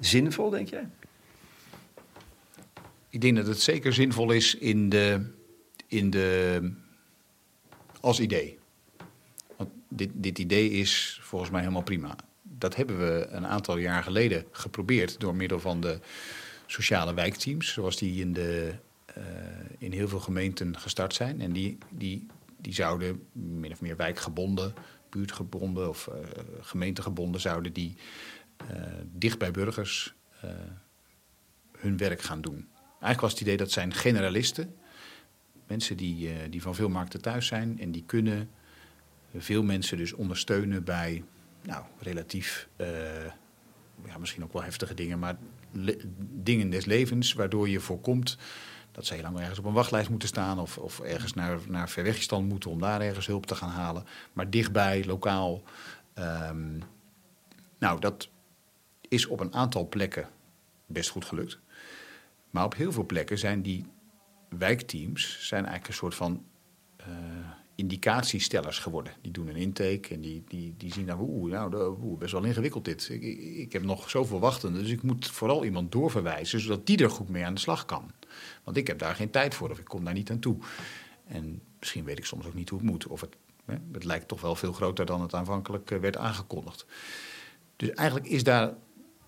Speaker 1: zinvol, denk jij?
Speaker 2: Ik denk dat het zeker zinvol is in de, in de, als idee. Want dit, dit idee is volgens mij helemaal prima. Dat hebben we een aantal jaar geleden geprobeerd door middel van de sociale wijkteams, zoals die in, de, uh, in heel veel gemeenten gestart zijn. En die, die, die zouden min of meer wijkgebonden buurtgebonden of uh, gemeentegebonden zouden die uh, dicht bij burgers uh, hun werk gaan doen. Eigenlijk was het idee dat zijn generalisten, mensen die, die van veel markten thuis zijn en die kunnen veel mensen dus ondersteunen bij nou, relatief, ja, misschien ook wel heftige dingen, maar dingen des levens waardoor je voorkomt dat ze heel lang ergens op een wachtlijst moeten staan of, of ergens naar, naar verwegstand moeten om daar ergens hulp te gaan halen. Maar dichtbij, lokaal. Um, nou, dat is op een aantal plekken best goed gelukt. Maar op heel veel plekken zijn die wijkteams zijn eigenlijk een soort van uh, indicatiestellers geworden. Die doen een intake en die, die, die zien dan, oeh, nou, best wel ingewikkeld dit. Ik, ik, heb nog zoveel wachtenden, dus ik moet vooral iemand doorverwijzen, zodat die er goed mee aan de slag kan. Want ik heb daar geen tijd voor of ik kom daar niet aan toe. En misschien weet ik soms ook niet hoe het moet. Of het, hè, het lijkt toch wel veel groter dan het aanvankelijk eh, werd aangekondigd. Dus eigenlijk is daar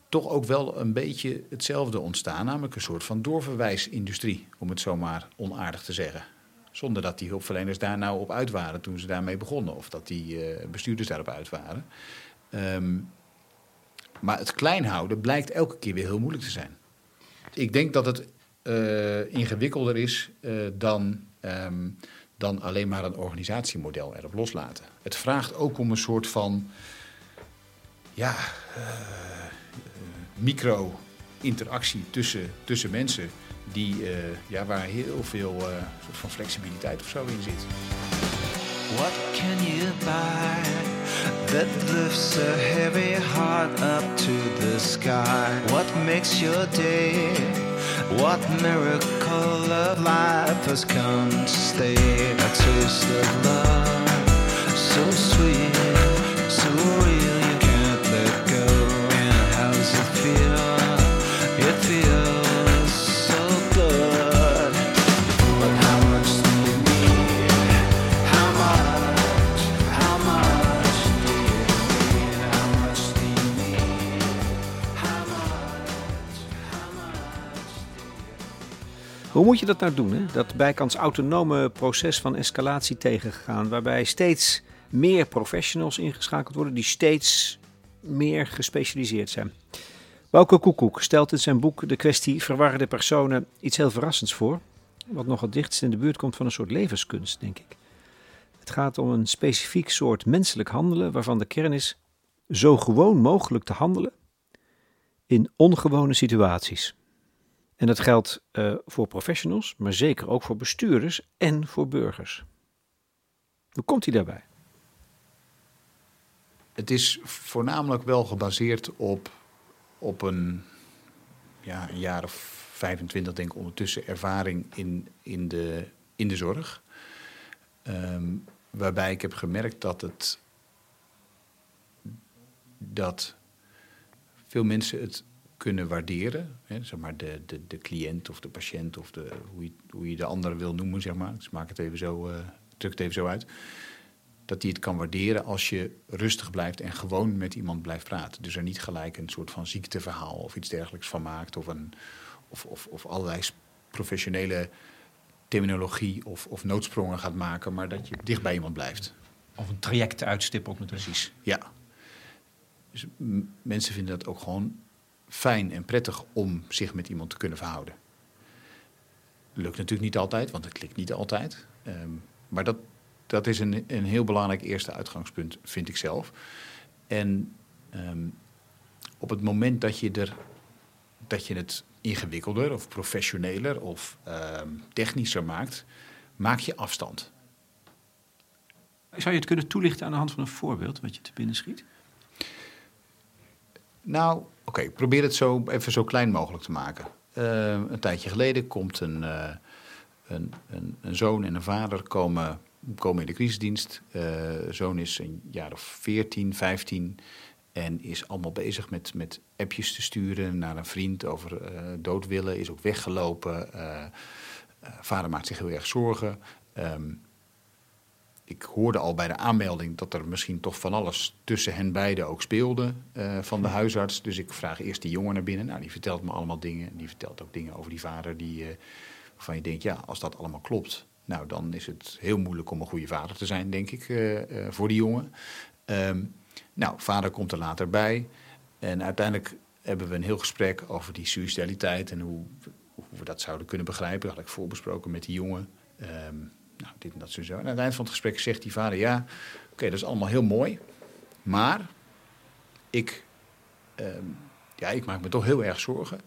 Speaker 2: toch ook wel een beetje hetzelfde ontstaan. Namelijk een soort van doorverwijsindustrie, om het zomaar onaardig te zeggen. Zonder dat die hulpverleners daar nou op uit waren toen ze daarmee begonnen. Of dat die uh, bestuurders daarop uit waren. Um, maar het klein houden blijkt elke keer weer heel moeilijk te zijn. Ik denk dat het uh, ingewikkelder is uh, dan, um, dan alleen maar een organisatiemodel erop loslaten. Het vraagt ook om een soort van ja, micro-interactie tussen, tussen mensen die, eh, ja, waar heel veel soort van flexibiliteit of zo in zit. What can you buy that lifts a heavy heart up to the sky? What makes your day? What miracle of life has come to stay? A taste of love, so sweet, so
Speaker 1: Hoe moet je dat nou doen? Hè? Dat bijkans autonome proces van escalatie tegengegaan, waarbij steeds meer professionals ingeschakeld worden die steeds meer gespecialiseerd zijn. Bouke Koekoek stelt in zijn boek de kwestie verwarde personen iets heel verrassends voor, wat nog het dichtst in de buurt komt van een soort levenskunst, denk ik. Het gaat om een specifiek soort menselijk handelen waarvan de kern is zo gewoon mogelijk te handelen in ongewone situaties. En dat geldt uh, voor professionals, maar zeker ook voor bestuurders en voor burgers. Hoe komt hij daarbij?
Speaker 2: Het is voornamelijk wel gebaseerd op, op een, ja, een jaar of 25, denk ik, ondertussen ervaring in, in, de, in de zorg. Um, waarbij ik heb gemerkt dat het dat veel mensen het kunnen waarderen. Hè, zeg maar de, de, de cliënt of de patiënt of de, hoe, je, hoe je de andere wil noemen, zeg maar. Dus maak het even zo, uh, druk het even zo uit. Dat die het kan waarderen als je rustig blijft en gewoon met iemand blijft praten. Dus er niet gelijk een soort van ziekteverhaal of iets dergelijks van maakt. Of, een, of, of, of allerlei professionele terminologie of, of noodsprongen gaat maken, maar dat je dicht bij iemand blijft.
Speaker 1: Of een traject uitstippelt natuurlijk.
Speaker 2: Precies, ja. Dus mensen vinden dat ook gewoon fijn en prettig om zich met iemand te kunnen verhouden. Lukt natuurlijk niet altijd, want het klikt niet altijd. Um, maar dat, dat is een, een heel belangrijk eerste uitgangspunt, vind ik zelf. En ehm, op het moment dat je, er, dat je het ingewikkelder of professioneler of ehm, technischer maakt, maak je afstand.
Speaker 3: Zou je het kunnen toelichten aan de hand van een voorbeeld wat je te binnen schiet?
Speaker 2: Nou, oké, probeer het zo even zo klein mogelijk te maken. Uh, een tijdje geleden komt een, uh, een, een, een, zoon en een vader komen, komen in de crisisdienst. De zoon is een jaar of 14, 15 en is allemaal bezig met, met appjes te sturen naar een vriend over dood willen. Is ook weggelopen. vader maakt zich heel erg zorgen. Um, ik hoorde al bij de aanmelding dat er misschien toch van alles tussen hen beiden ook speelde uh, van de huisarts. Dus ik vraag eerst die jongen naar binnen. Nou, die vertelt me allemaal dingen. Die vertelt ook dingen over die vader die, uh, waarvan je denkt, ja, als dat allemaal klopt, nou, dan is het heel moeilijk om een goede vader te zijn, denk ik, uh, voor die jongen. Um, nou, vader komt er later bij. En uiteindelijk hebben we een heel gesprek over die suicidaliteit en hoe, hoe we dat zouden kunnen begrijpen. Dat had ik voorbesproken met die jongen. Um, nou, dit en dat zo. En aan het eind van het gesprek zegt die vader: Ja, oké, dat is allemaal heel mooi. Maar ik, ehm, ja, ik maak me toch heel erg zorgen.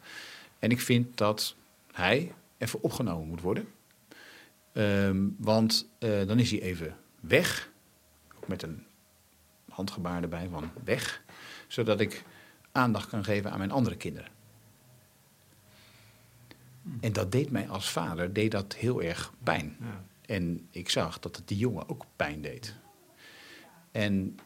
Speaker 2: En ik vind dat hij even opgenomen moet worden. Ehm, want uh, dan is hij even weg. Ook met een handgebaar erbij van weg. Zodat ik aandacht kan geven aan mijn andere kinderen. En dat deed mij als vader deed dat heel erg pijn. Ja. En ik zag dat het die jongen ook pijn deed. En,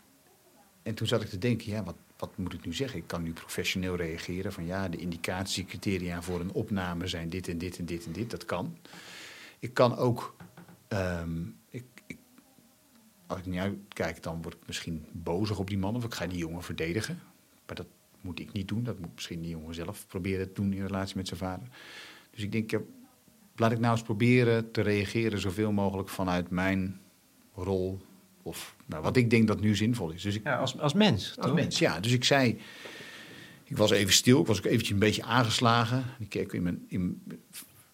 Speaker 2: en toen zat ik te denken, ja, wat, wat moet ik nu zeggen? Ik kan nu professioneel reageren van ja, de indicatiecriteria voor een opname zijn dit en dit en dit en dit. Dat kan. Ik kan ook, um, ik, ik, als ik niet uitkijk, dan word ik misschien bozig op die man of ik ga die jongen verdedigen. Maar dat moet ik niet doen. Dat moet misschien die jongen zelf proberen te doen in relatie met zijn vader. Dus ik denk, laat ik nou eens proberen te reageren zoveel mogelijk vanuit mijn rol. Of nou, wat ik denk dat nu zinvol is. Dus ik,
Speaker 3: ja, als, als mens.
Speaker 2: Als mens, ja. Dus ik zei. Ik was even stil, ik was ook eventjes een beetje aangeslagen. Ik keek in mijn, in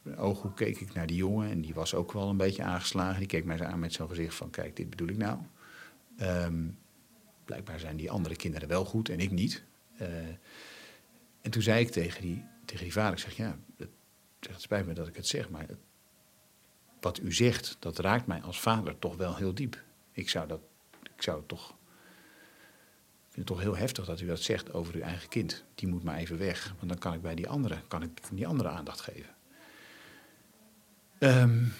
Speaker 2: mijn ooghoek keek ik naar die jongen en die was ook wel een beetje aangeslagen. Die keek mij aan met zo'n gezicht van, kijk, dit bedoel ik nou. Um, blijkbaar zijn die andere kinderen wel goed en ik niet. Uh, en toen zei ik tegen die, tegen die vader, ik zeg, ja, het spijt me dat ik het zeg, maar wat u zegt, dat raakt mij als vader toch wel heel diep. Ik zou dat, ik zou het toch, ik vind het toch heel heftig dat u dat zegt over uw eigen kind. Die moet maar even weg, want dan kan ik bij die andere, kan ik die andere aandacht geven. Um,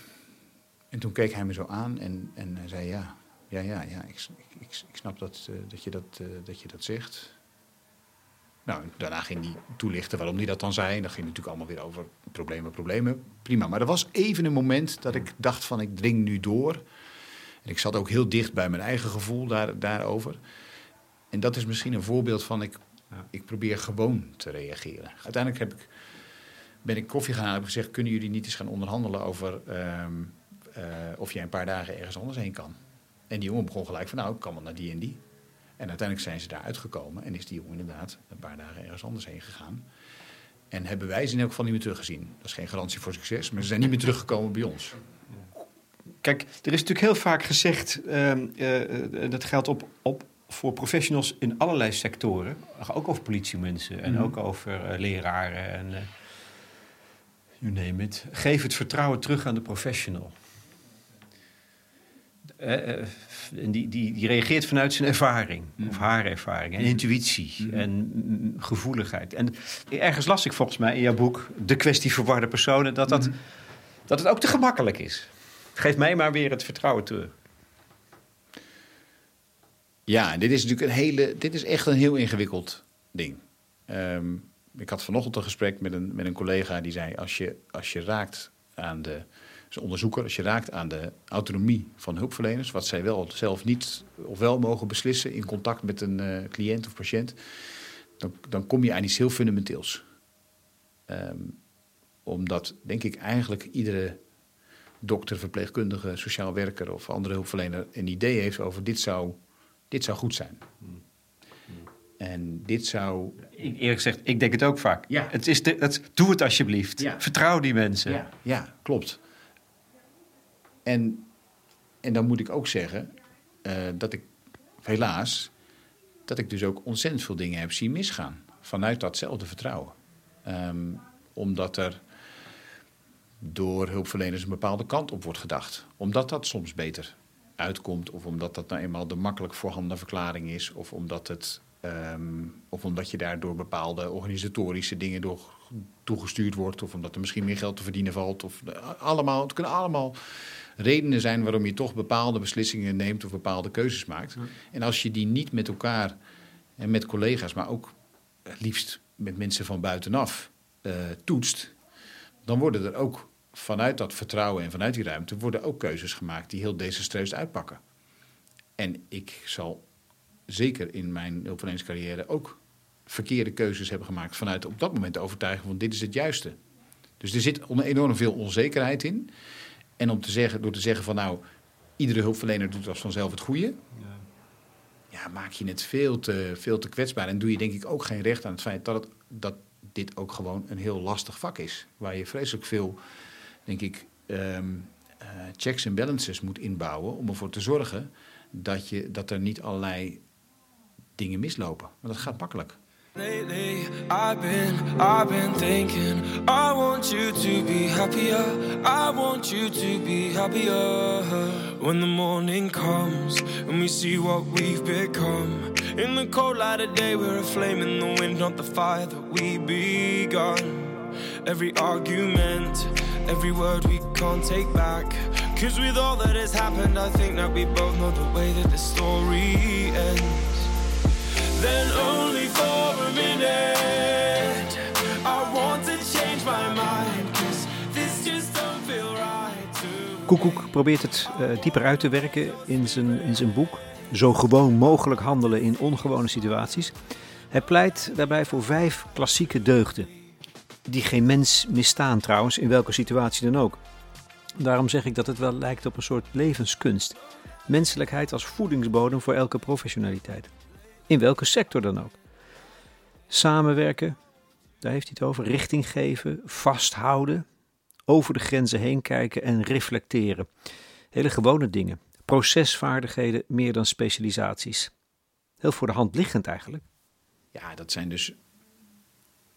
Speaker 2: en toen keek hij me zo aan en, en zei ja, ja, ja, ja ik, ik, ik snap dat, uh, dat, je dat, uh, dat je dat zegt. Nou, daarna ging hij toelichten waarom hij dat dan zei. En dat ging natuurlijk allemaal weer over problemen, problemen. Prima. Maar er was even een moment dat ik dacht van ik dring nu door. En ik zat ook heel dicht bij mijn eigen gevoel daar, daarover. En dat is misschien een voorbeeld van ik, ik probeer gewoon te reageren. Uiteindelijk heb ik, ben ik koffie gaan en heb gezegd... kunnen jullie niet eens gaan onderhandelen over um, uh, of jij een paar dagen ergens anders heen kan? En die jongen begon gelijk van nou, ik kan wel naar die en die. En uiteindelijk zijn ze daar uitgekomen en is die jongen inderdaad een paar dagen ergens anders heen gegaan. En hebben wij ze in elk geval niet meer teruggezien. Dat is geen garantie voor succes, maar ze zijn niet meer teruggekomen bij ons.
Speaker 3: Kijk, er is natuurlijk heel vaak gezegd, uh, uh, dat geldt op, op, voor professionals in allerlei sectoren. Ook over politiemensen en mm. ook over uh, leraren en you name it. Geef het vertrouwen terug aan de professional. Uh, die, die, die reageert vanuit zijn ervaring, mm. of haar ervaring, en mm. intuïtie mm. en gevoeligheid. En ergens las ik volgens mij in jouw boek, De kwestie verwarde personen, dat, dat, dat het ook te gemakkelijk is. Geef mij maar weer het vertrouwen terug.
Speaker 2: Ja, dit is natuurlijk een hele, dit is echt een heel ingewikkeld ding. Um, ik had vanochtend een gesprek met een, met een collega die zei: als je, als je raakt aan de dus onderzoeker, als je raakt aan de autonomie van hulpverleners, wat zij wel zelf niet of wel mogen beslissen in contact met een uh, cliënt of patiënt, dan, dan kom je aan iets heel fundamenteels. Um, omdat, denk ik, eigenlijk iedere dokter, verpleegkundige, sociaal werker of andere hulpverlener een idee heeft over dit zou, dit zou goed zijn. En dit zou.
Speaker 3: Eerlijk gezegd, ik denk het ook vaak. Ja. Het is de, het, doe het alsjeblieft. Ja. Vertrouw die mensen.
Speaker 2: Ja, ja klopt. En en dan moet ik ook zeggen dat ik helaas, dat ik dus ook ontzettend veel dingen heb zien misgaan. Vanuit datzelfde vertrouwen. Ehm, omdat er door hulpverleners een bepaalde kant op wordt gedacht. Omdat dat soms beter uitkomt, of omdat dat nou eenmaal de makkelijk voorhanden verklaring is, of omdat, het, ehm, of omdat je daardoor bepaalde organisatorische dingen door toegestuurd wordt, of omdat er misschien meer geld te verdienen valt. Of, allemaal, het kunnen allemaal redenen zijn waarom je toch bepaalde beslissingen neemt of bepaalde keuzes maakt. En als je die niet met elkaar en met collega's, maar ook liefst met mensen van buitenaf uh, toetst, dan worden er ook vanuit dat vertrouwen en vanuit die ruimte worden ook keuzes gemaakt die heel desastreus uitpakken. En ik zal zeker in mijn hulpverleningscarrière ook verkeerde keuzes hebben gemaakt vanuit op dat moment de overtuiging van dit is het juiste. Dus er zit enorm veel onzekerheid in. En om te zeggen, door te zeggen van nou, iedere hulpverlener doet als vanzelf het goede. Ja. ja, maak je het veel te, veel te kwetsbaar. En doe je denk ik ook geen recht aan het feit dat, het, dat dit ook gewoon een heel lastig vak is. Waar je vreselijk veel, denk ik, ehm, eh, checks en balances moet inbouwen om ervoor te zorgen dat, je, dat er niet allerlei dingen mislopen. Want dat gaat makkelijk. Lately, I've been, I've been thinking, I want you to be happier. I want you to be happier. When the morning comes and we see what we've become. In the cold light of day, we're a flame in the wind, not the fire that we begun. Every argument, every word we can't take back. Cause with all that has happened, I think that we both know the way that the story ends. then only for Koekoek probeert het uh, dieper uit te werken in zijn, in zijn boek. Zo gewoon mogelijk handelen in ongewone situaties. Hij pleit daarbij voor vijf klassieke deugden. Die geen mens misstaan trouwens, in welke situatie dan ook. Daarom zeg ik dat het wel lijkt op een soort levenskunst. Menselijkheid als voedingsbodem voor elke professionaliteit. In welke sector dan ook. Samenwerken, daar heeft hij het over. Richting geven, vasthouden, over de grenzen heen kijken en reflecteren. Hele gewone dingen. Procesvaardigheden meer dan specialisaties. Heel voor de hand liggend eigenlijk. Ja, dat zijn dus.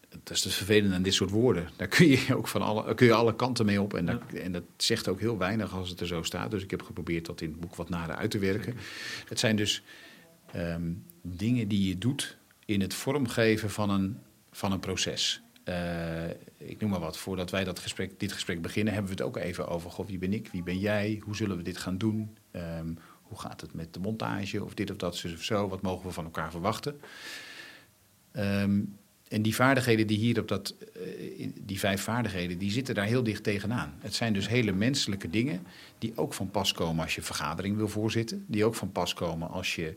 Speaker 2: Dat is het vervelende aan dit soort woorden. Daar kun je ook van alle, kun je alle kanten mee op. En dat, en dat zegt ook heel weinig als het er zo staat. Dus ik heb geprobeerd dat in het boek wat nader uit te werken. Het zijn dus Ehm, dingen die je doet in het vormgeven van een, van een proces. Uh, ik noem maar wat, voordat wij dat gesprek, dit gesprek beginnen, hebben we het ook even over: goh, wie ben ik, wie ben jij, hoe zullen we dit gaan doen? Um, hoe gaat het met de montage of dit of dat, of zo? Wat mogen we van elkaar verwachten? Um, en die vaardigheden die hier op dat, uh, die vijf vaardigheden, die zitten daar heel dicht tegenaan. Het zijn dus hele menselijke dingen die ook van pas komen als je vergadering wil voorzitten. Die ook van pas komen als je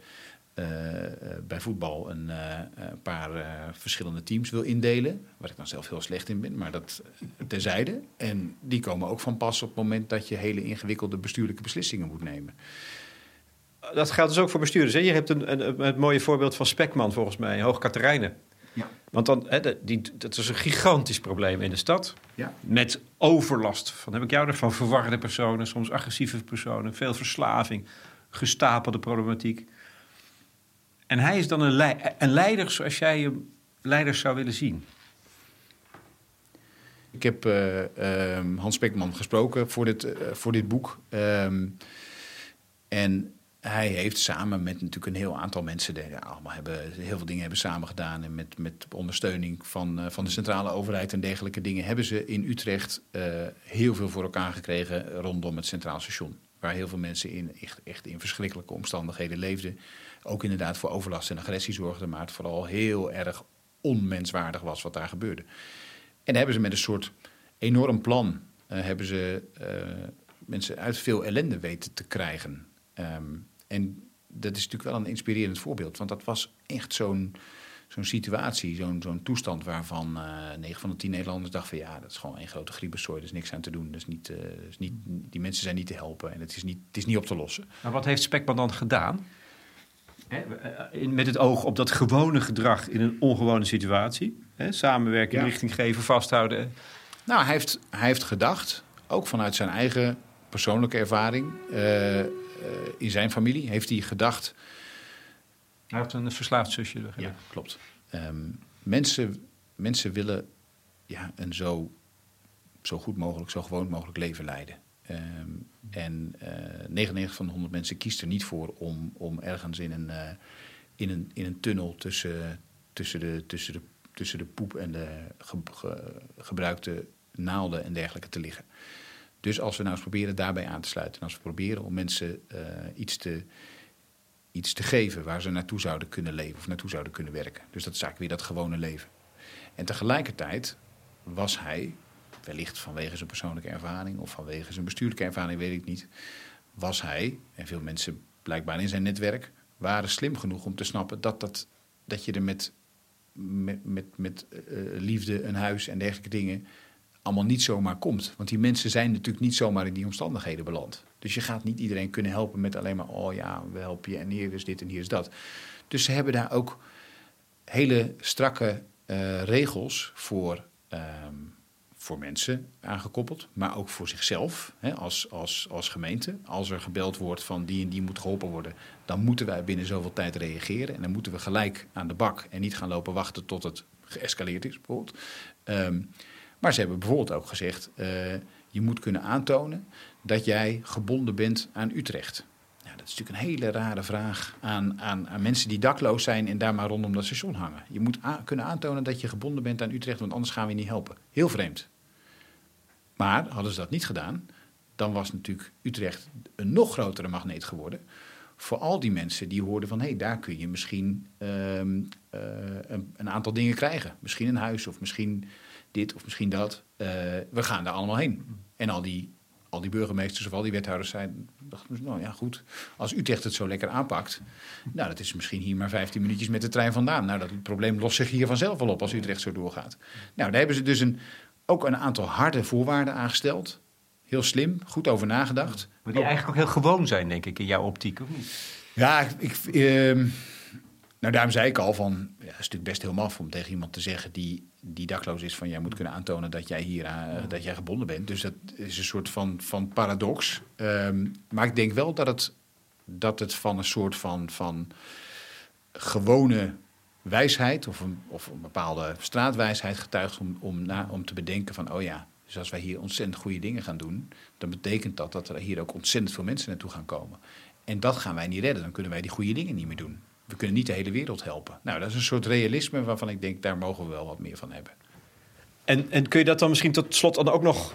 Speaker 2: eh, eh, bij voetbal een, eh, een paar verschillende teams wil indelen. Waar ik dan zelf heel slecht in ben, maar dat terzijde. En die komen ook van pas op het moment dat je hele ingewikkelde bestuurlijke beslissingen moet nemen.
Speaker 3: Dat geldt dus ook voor bestuurders. Hè? Je hebt een, een, een, mooie voorbeeld van Spekman volgens mij, Hoog Katerijnen. Ja. Want dan, hè, die, dat is een gigantisch probleem in de stad. Ja. Met overlast van, heb ik jou er, van verwarde personen, soms agressieve personen, veel verslaving, gestapelde problematiek. En hij is dan een, een leider zoals jij je leiders zou willen zien.
Speaker 2: Ik heb uh, Hans Spekman gesproken voor dit, uh, voor dit boek. Um, en hij heeft samen met natuurlijk een heel aantal mensen, die allemaal hebben, heel veel dingen hebben samen gedaan. En met, met ondersteuning van, uh, van de centrale overheid en dergelijke dingen, hebben ze in Utrecht heel veel voor elkaar gekregen rondom het Centraal Station. Waar heel veel mensen in, echt, echt in verschrikkelijke omstandigheden leefden ook inderdaad voor overlast en agressie zorgde, maar het vooral heel erg onmenswaardig was wat daar gebeurde. En hebben ze met een soort enorm plan uh, hebben ze uh, mensen uit veel ellende weten te krijgen. Um, en dat is natuurlijk wel een inspirerend voorbeeld, want dat was echt zo'n zo'n situatie, zo'n zo'n toestand waarvan uh, eh, 9 van de 10 Nederlanders dachten van ja, dat is gewoon een grote griepessooi, er is niks aan te doen. Dus niet, is niet, die mensen zijn niet te helpen en het is niet, het is niet op te lossen.
Speaker 3: Maar wat heeft Spekman dan gedaan? Hè, met het oog op dat gewone gedrag in een ongewone situatie. Hè, samenwerken, richting geven, vasthouden.
Speaker 2: Nou, hij heeft, hij heeft gedacht, ook vanuit zijn eigen persoonlijke ervaring, uh, in zijn familie heeft hij gedacht.
Speaker 3: Hij heeft een verslaafd zusje.
Speaker 2: Ja, klopt. Ehm, mensen, mensen willen ja, een zo, zo goed mogelijk, zo gewoon mogelijk leven leiden. Ehm, en uh, eh, 99 van de 100 mensen kiest er niet voor om, om ergens in een, uh, in een, in een tunnel tussen, tussen, de, tussen, de, tussen de poep en de gebruikte naalden en dergelijke te liggen. Dus als we nou eens proberen daarbij aan te sluiten, en als we proberen om mensen uh, iets, te, iets te geven waar ze naartoe zouden kunnen leven of naartoe zouden kunnen werken. Dus dat is eigenlijk weer dat gewone leven. En tegelijkertijd was hij, wellicht vanwege zijn persoonlijke ervaring of vanwege zijn bestuurlijke ervaring, weet ik niet, was hij, en veel mensen blijkbaar in zijn netwerk, waren slim genoeg om te snappen dat, dat, dat je er met, met, met, met uh, liefde, een huis en dergelijke dingen allemaal niet zomaar komt. Want die mensen zijn natuurlijk niet zomaar in die omstandigheden beland. Dus je gaat niet iedereen kunnen helpen met alleen maar, oh ja, we helpen je en hier is dit en hier is dat. Dus ze hebben daar ook hele strakke uh, regels voor, um, voor mensen aangekoppeld, maar ook voor zichzelf hè, als, als, als gemeente. Als er gebeld wordt van die en die moet geholpen worden, dan moeten wij binnen zoveel tijd reageren. En dan moeten we gelijk aan de bak en niet gaan lopen wachten tot het geëscaleerd is, bijvoorbeeld. Um, maar ze hebben bijvoorbeeld ook gezegd: uh, je moet kunnen aantonen dat jij gebonden bent aan Utrecht. Nou, dat is natuurlijk een hele rare vraag aan, aan, aan, mensen die dakloos zijn en daar maar rondom dat station hangen. Je moet kunnen aantonen dat je gebonden bent aan Utrecht, want anders gaan we je niet helpen. Heel vreemd. Maar hadden ze dat niet gedaan, dan was natuurlijk Utrecht een nog grotere magneet geworden. Voor al die mensen die hoorden van hé, hey, daar kun je misschien uh, uh, een, aantal dingen krijgen. Misschien een huis of misschien dit of misschien dat. Uh, we gaan daar allemaal heen. En al die, al die burgemeesters of al die wethouders zeiden, nou ja goed, als Utrecht het zo lekker aanpakt, nou dat is misschien hier maar 15 minuutjes met de trein vandaan. Nou dat probleem lost zich hier vanzelf wel op als Utrecht zo doorgaat. Nou daar hebben ze dus een, ook een aantal harde voorwaarden aangesteld. Heel slim, goed over nagedacht.
Speaker 3: Maar die eigenlijk ook heel gewoon zijn, denk ik, in jouw optiek, of niet?
Speaker 2: Ja, ik, uh, nou, daarom zei ik al van, ja, het is natuurlijk best heel maf om tegen iemand te zeggen die, die dakloos is, van jij moet kunnen aantonen dat jij hier uh, dat jij gebonden bent. Dus dat is een soort van, van paradox. Um, maar ik denk wel dat het, dat het van een soort van, van gewone wijsheid of een, of een bepaalde straatwijsheid getuigt om, om, na, om te bedenken van, oh ja, dus als wij hier ontzettend goede dingen gaan doen, dan betekent dat dat er hier ook ontzettend veel mensen naartoe gaan komen. En dat gaan wij niet redden, dan kunnen wij die goede dingen niet meer doen we kunnen niet de hele wereld helpen. Nou, dat is een soort realisme waarvan ik denk, daar mogen we wel wat meer van hebben.
Speaker 3: En, en kun je dat dan misschien tot slot dan ook nog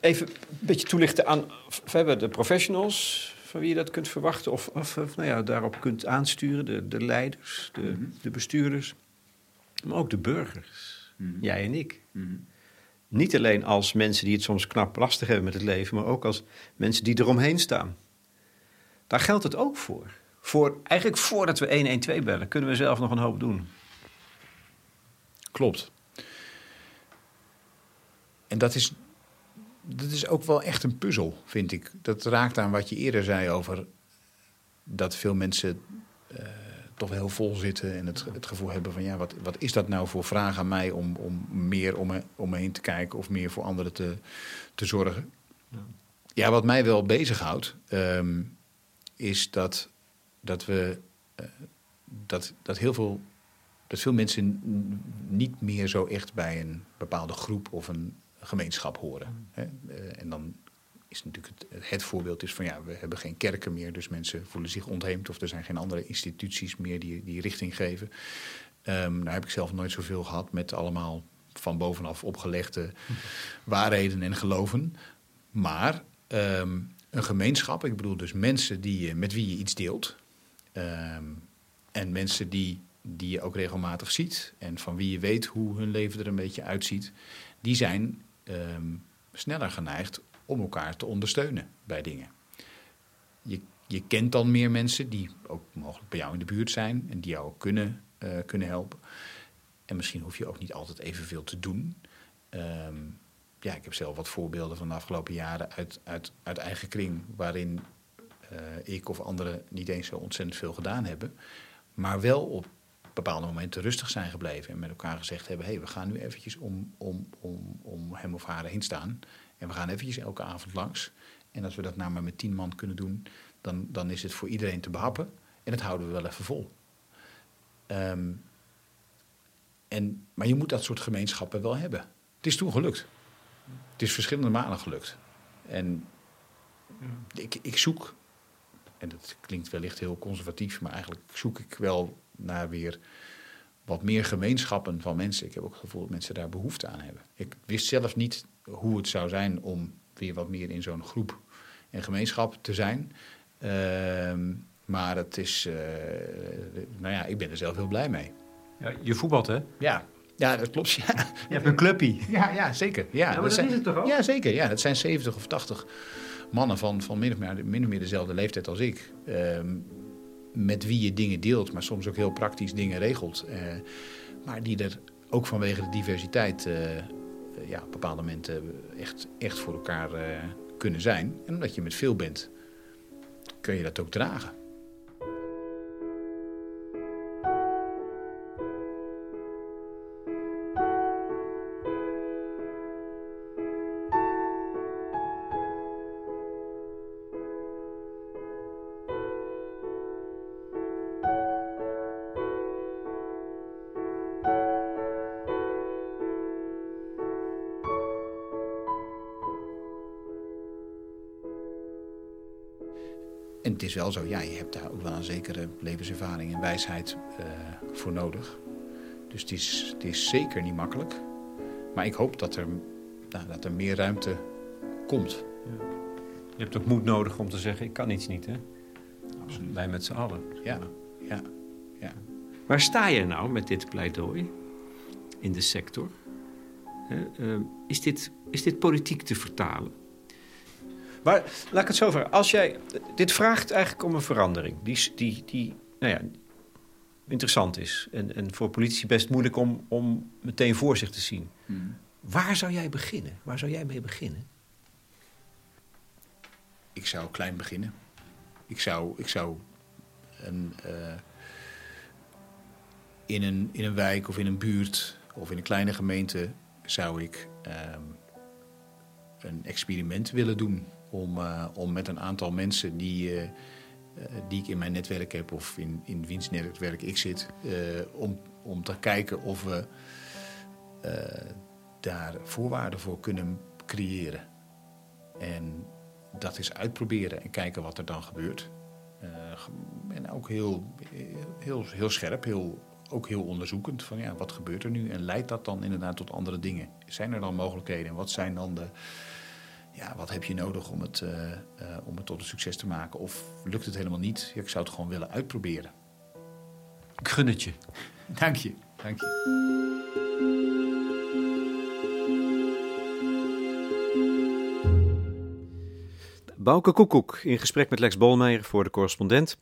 Speaker 3: even een beetje toelichten aan hebben de professionals van wie je dat kunt verwachten, of, of, nou ja, daarop kunt aansturen, de, de leiders, de, mhm. de bestuurders, maar ook de burgers, mhm. jij en ik. Mhm. Niet alleen als mensen die het soms knap lastig hebben met het leven, maar ook als mensen die eromheen staan. Daar geldt het ook voor voor, eigenlijk voordat we 112 bellen, kunnen we zelf nog een hoop doen.
Speaker 2: Klopt. En dat is, dat is ook wel echt een puzzel, vind ik. Dat raakt aan wat je eerder zei over dat veel mensen uh, toch heel vol zitten en het, het gevoel hebben van ja, wat, wat is dat nou voor vraag aan mij om, om meer om me, om me heen te kijken of meer voor anderen te, te zorgen. Ja, ja wat mij wel bezighoudt, um, is dat dat we uh, dat, dat heel veel dat veel mensen niet meer zo echt bij een bepaalde groep of een gemeenschap horen. Mm. Hè? Uh, en dan is natuurlijk het, het, voorbeeld is van ja, we hebben geen kerken meer, dus mensen voelen zich ontheemd of er zijn geen andere instituties meer die, die richting geven. Um, nou heb ik zelf nooit zoveel gehad met allemaal van bovenaf opgelegde waarheden en geloven. Maar um, een gemeenschap, ik bedoel dus mensen die, met wie je iets deelt, Ehm, en mensen die, die je ook regelmatig ziet en van wie je weet hoe hun leven er een beetje uitziet, die zijn ehm, sneller geneigd om elkaar te ondersteunen bij dingen. Je, je kent dan meer mensen die ook mogelijk bij jou in de buurt zijn en die jou ook kunnen, uh, kunnen helpen. En misschien hoef je ook niet altijd evenveel te doen. Um, ja, ik heb zelf wat voorbeelden van de afgelopen jaren uit, uit, uit eigen kring, waarin uh, ik of anderen niet eens zo ontzettend veel gedaan hebben. Maar wel op bepaalde momenten rustig zijn gebleven. En met elkaar gezegd hebben: hé, hey, we gaan nu eventjes om, om, om, om hem of haar heen staan. En we gaan eventjes elke avond langs. En als we dat nou maar met tien man kunnen doen, dan, dan is het voor iedereen te behappen. En dat houden we wel even vol. Ehm, en, maar je moet dat soort gemeenschappen wel hebben. Het is toen gelukt. Het is verschillende malen gelukt. En ik, ik zoek, en dat klinkt wellicht heel conservatief, maar eigenlijk zoek ik wel naar weer wat meer gemeenschappen van mensen. Ik heb ook het gevoel dat mensen daar behoefte aan hebben. Ik wist zelf niet hoe het zou zijn om weer wat meer in zo'n groep en gemeenschap te zijn. Ehm, maar het is, uh, nou ja, ik ben er zelf heel blij mee.
Speaker 3: Ja, je voetbalt, hè?
Speaker 2: Ja, ja, dat klopt. Ja.
Speaker 3: Je hebt een clubpie.
Speaker 2: Ja, ja zeker. Ja,
Speaker 1: dat, zijn, is het toch ook?
Speaker 2: Ja, zeker. Ja, dat zijn 70 of 80 mannen van, van min, of meer, min of meer dezelfde leeftijd als ik. Ehm, met wie je dingen deelt, maar soms ook heel praktisch dingen regelt. Uh, maar die er ook vanwege de diversiteit uh, ja, op bepaalde momenten echt, echt voor elkaar kunnen zijn. En omdat je met veel bent, kun je dat ook dragen. Is wel zo, ja, je hebt daar ook wel een zekere levenservaring en wijsheid uh, voor nodig. Dus het is, het is zeker niet makkelijk. Maar ik hoop dat er, nou, dat er meer ruimte komt. Ja.
Speaker 3: Je hebt ook moed nodig om te zeggen, ik kan iets niet, hè? Absoluut. Wij met z'n allen.
Speaker 2: Ja, ja, ja.
Speaker 1: Waar sta je nou met dit pleidooi in de sector? Uh, is, dit, is dit politiek te vertalen? Maar laat ik het zo vragen. Als jij, dit vraagt eigenlijk om een verandering die, die, die nou ja, interessant is. En, en voor politici best moeilijk om, om meteen voor zich te zien. Hmm. Waar zou jij beginnen? Waar zou jij mee beginnen?
Speaker 2: Ik zou klein beginnen. Ik zou, ik zou een, uh, in, een, in een wijk of in een buurt of in een kleine gemeente zou ik uh, een experiment willen doen om, uh, om met een aantal mensen die, uh, die ik in mijn netwerk heb of in, in wiens netwerk ik zit, om, om te kijken of we daar voorwaarden voor kunnen creëren. En dat is uitproberen en kijken wat er dan gebeurt. en ook heel, heel, heel scherp, heel, ook heel onderzoekend van ja, wat gebeurt er nu en leidt dat dan inderdaad tot andere dingen? Zijn er dan mogelijkheden en wat zijn dan de, ja, wat heb je nodig om het, uh, uh, om het tot een succes te maken? Of lukt het helemaal niet? Ja, ik zou het gewoon willen uitproberen.
Speaker 3: Ik gun het je.
Speaker 2: Dank je. Dank je.
Speaker 1: Bouke Koekoek in gesprek met Lex Bolmeijer voor de correspondent.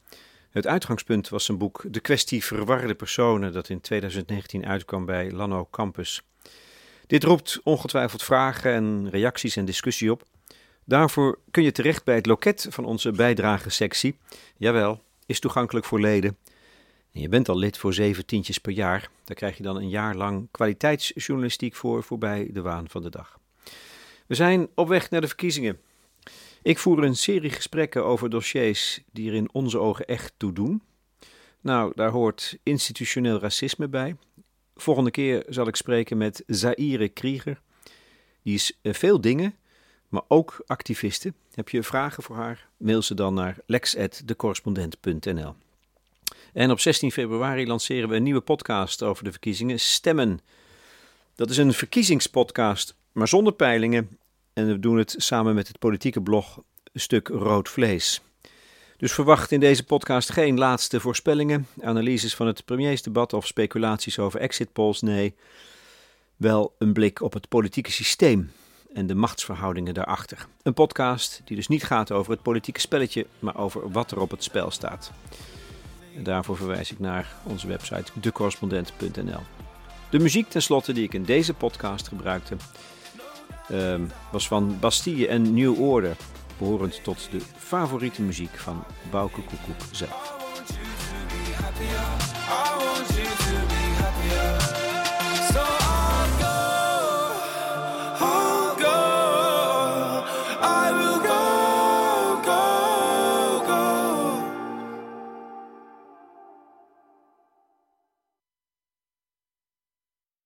Speaker 1: Het uitgangspunt was zijn boek De kwestie verwarde personen, dat in 2019 uitkwam bij Lano Campus. Dit roept ongetwijfeld vragen en reacties en discussie op. Daarvoor kun je terecht bij het loket van onze bijdragesectie. Jawel, is toegankelijk voor leden. En je bent al lid voor zeven tientjes per jaar. Daar krijg je dan een jaar lang kwaliteitsjournalistiek voor voorbij de waan van de dag. We zijn op weg naar de verkiezingen. Ik voer een serie gesprekken over dossiers die er in onze ogen echt toe doen. Nou, daar hoort institutioneel racisme bij, Volgende keer zal ik spreken met Zaire Krieger. Die is eh, veel dingen, maar ook activiste. Heb je vragen voor haar? Mail ze dan naar lex.decorrespondent.nl. En op 16 februari lanceren we een nieuwe podcast over de verkiezingen Stemmen. Dat is een verkiezingspodcast, maar zonder peilingen. En we doen het samen met het politieke blog Stuk Rood Vlees. Dus verwacht in deze podcast geen laatste voorspellingen, analyses van het premiersdebat of speculaties over exit polls. Nee, wel een blik op het politieke systeem en de machtsverhoudingen daarachter. Een podcast die dus niet gaat over het politieke spelletje, maar over wat er op het spel staat. En daarvoor verwijs ik naar onze website decorrespondent.nl. De muziek tenslotte die ik in deze podcast gebruikte um, was van Bastille en New Order behorend tot de favoriete muziek van Bouke Koekoek zelf.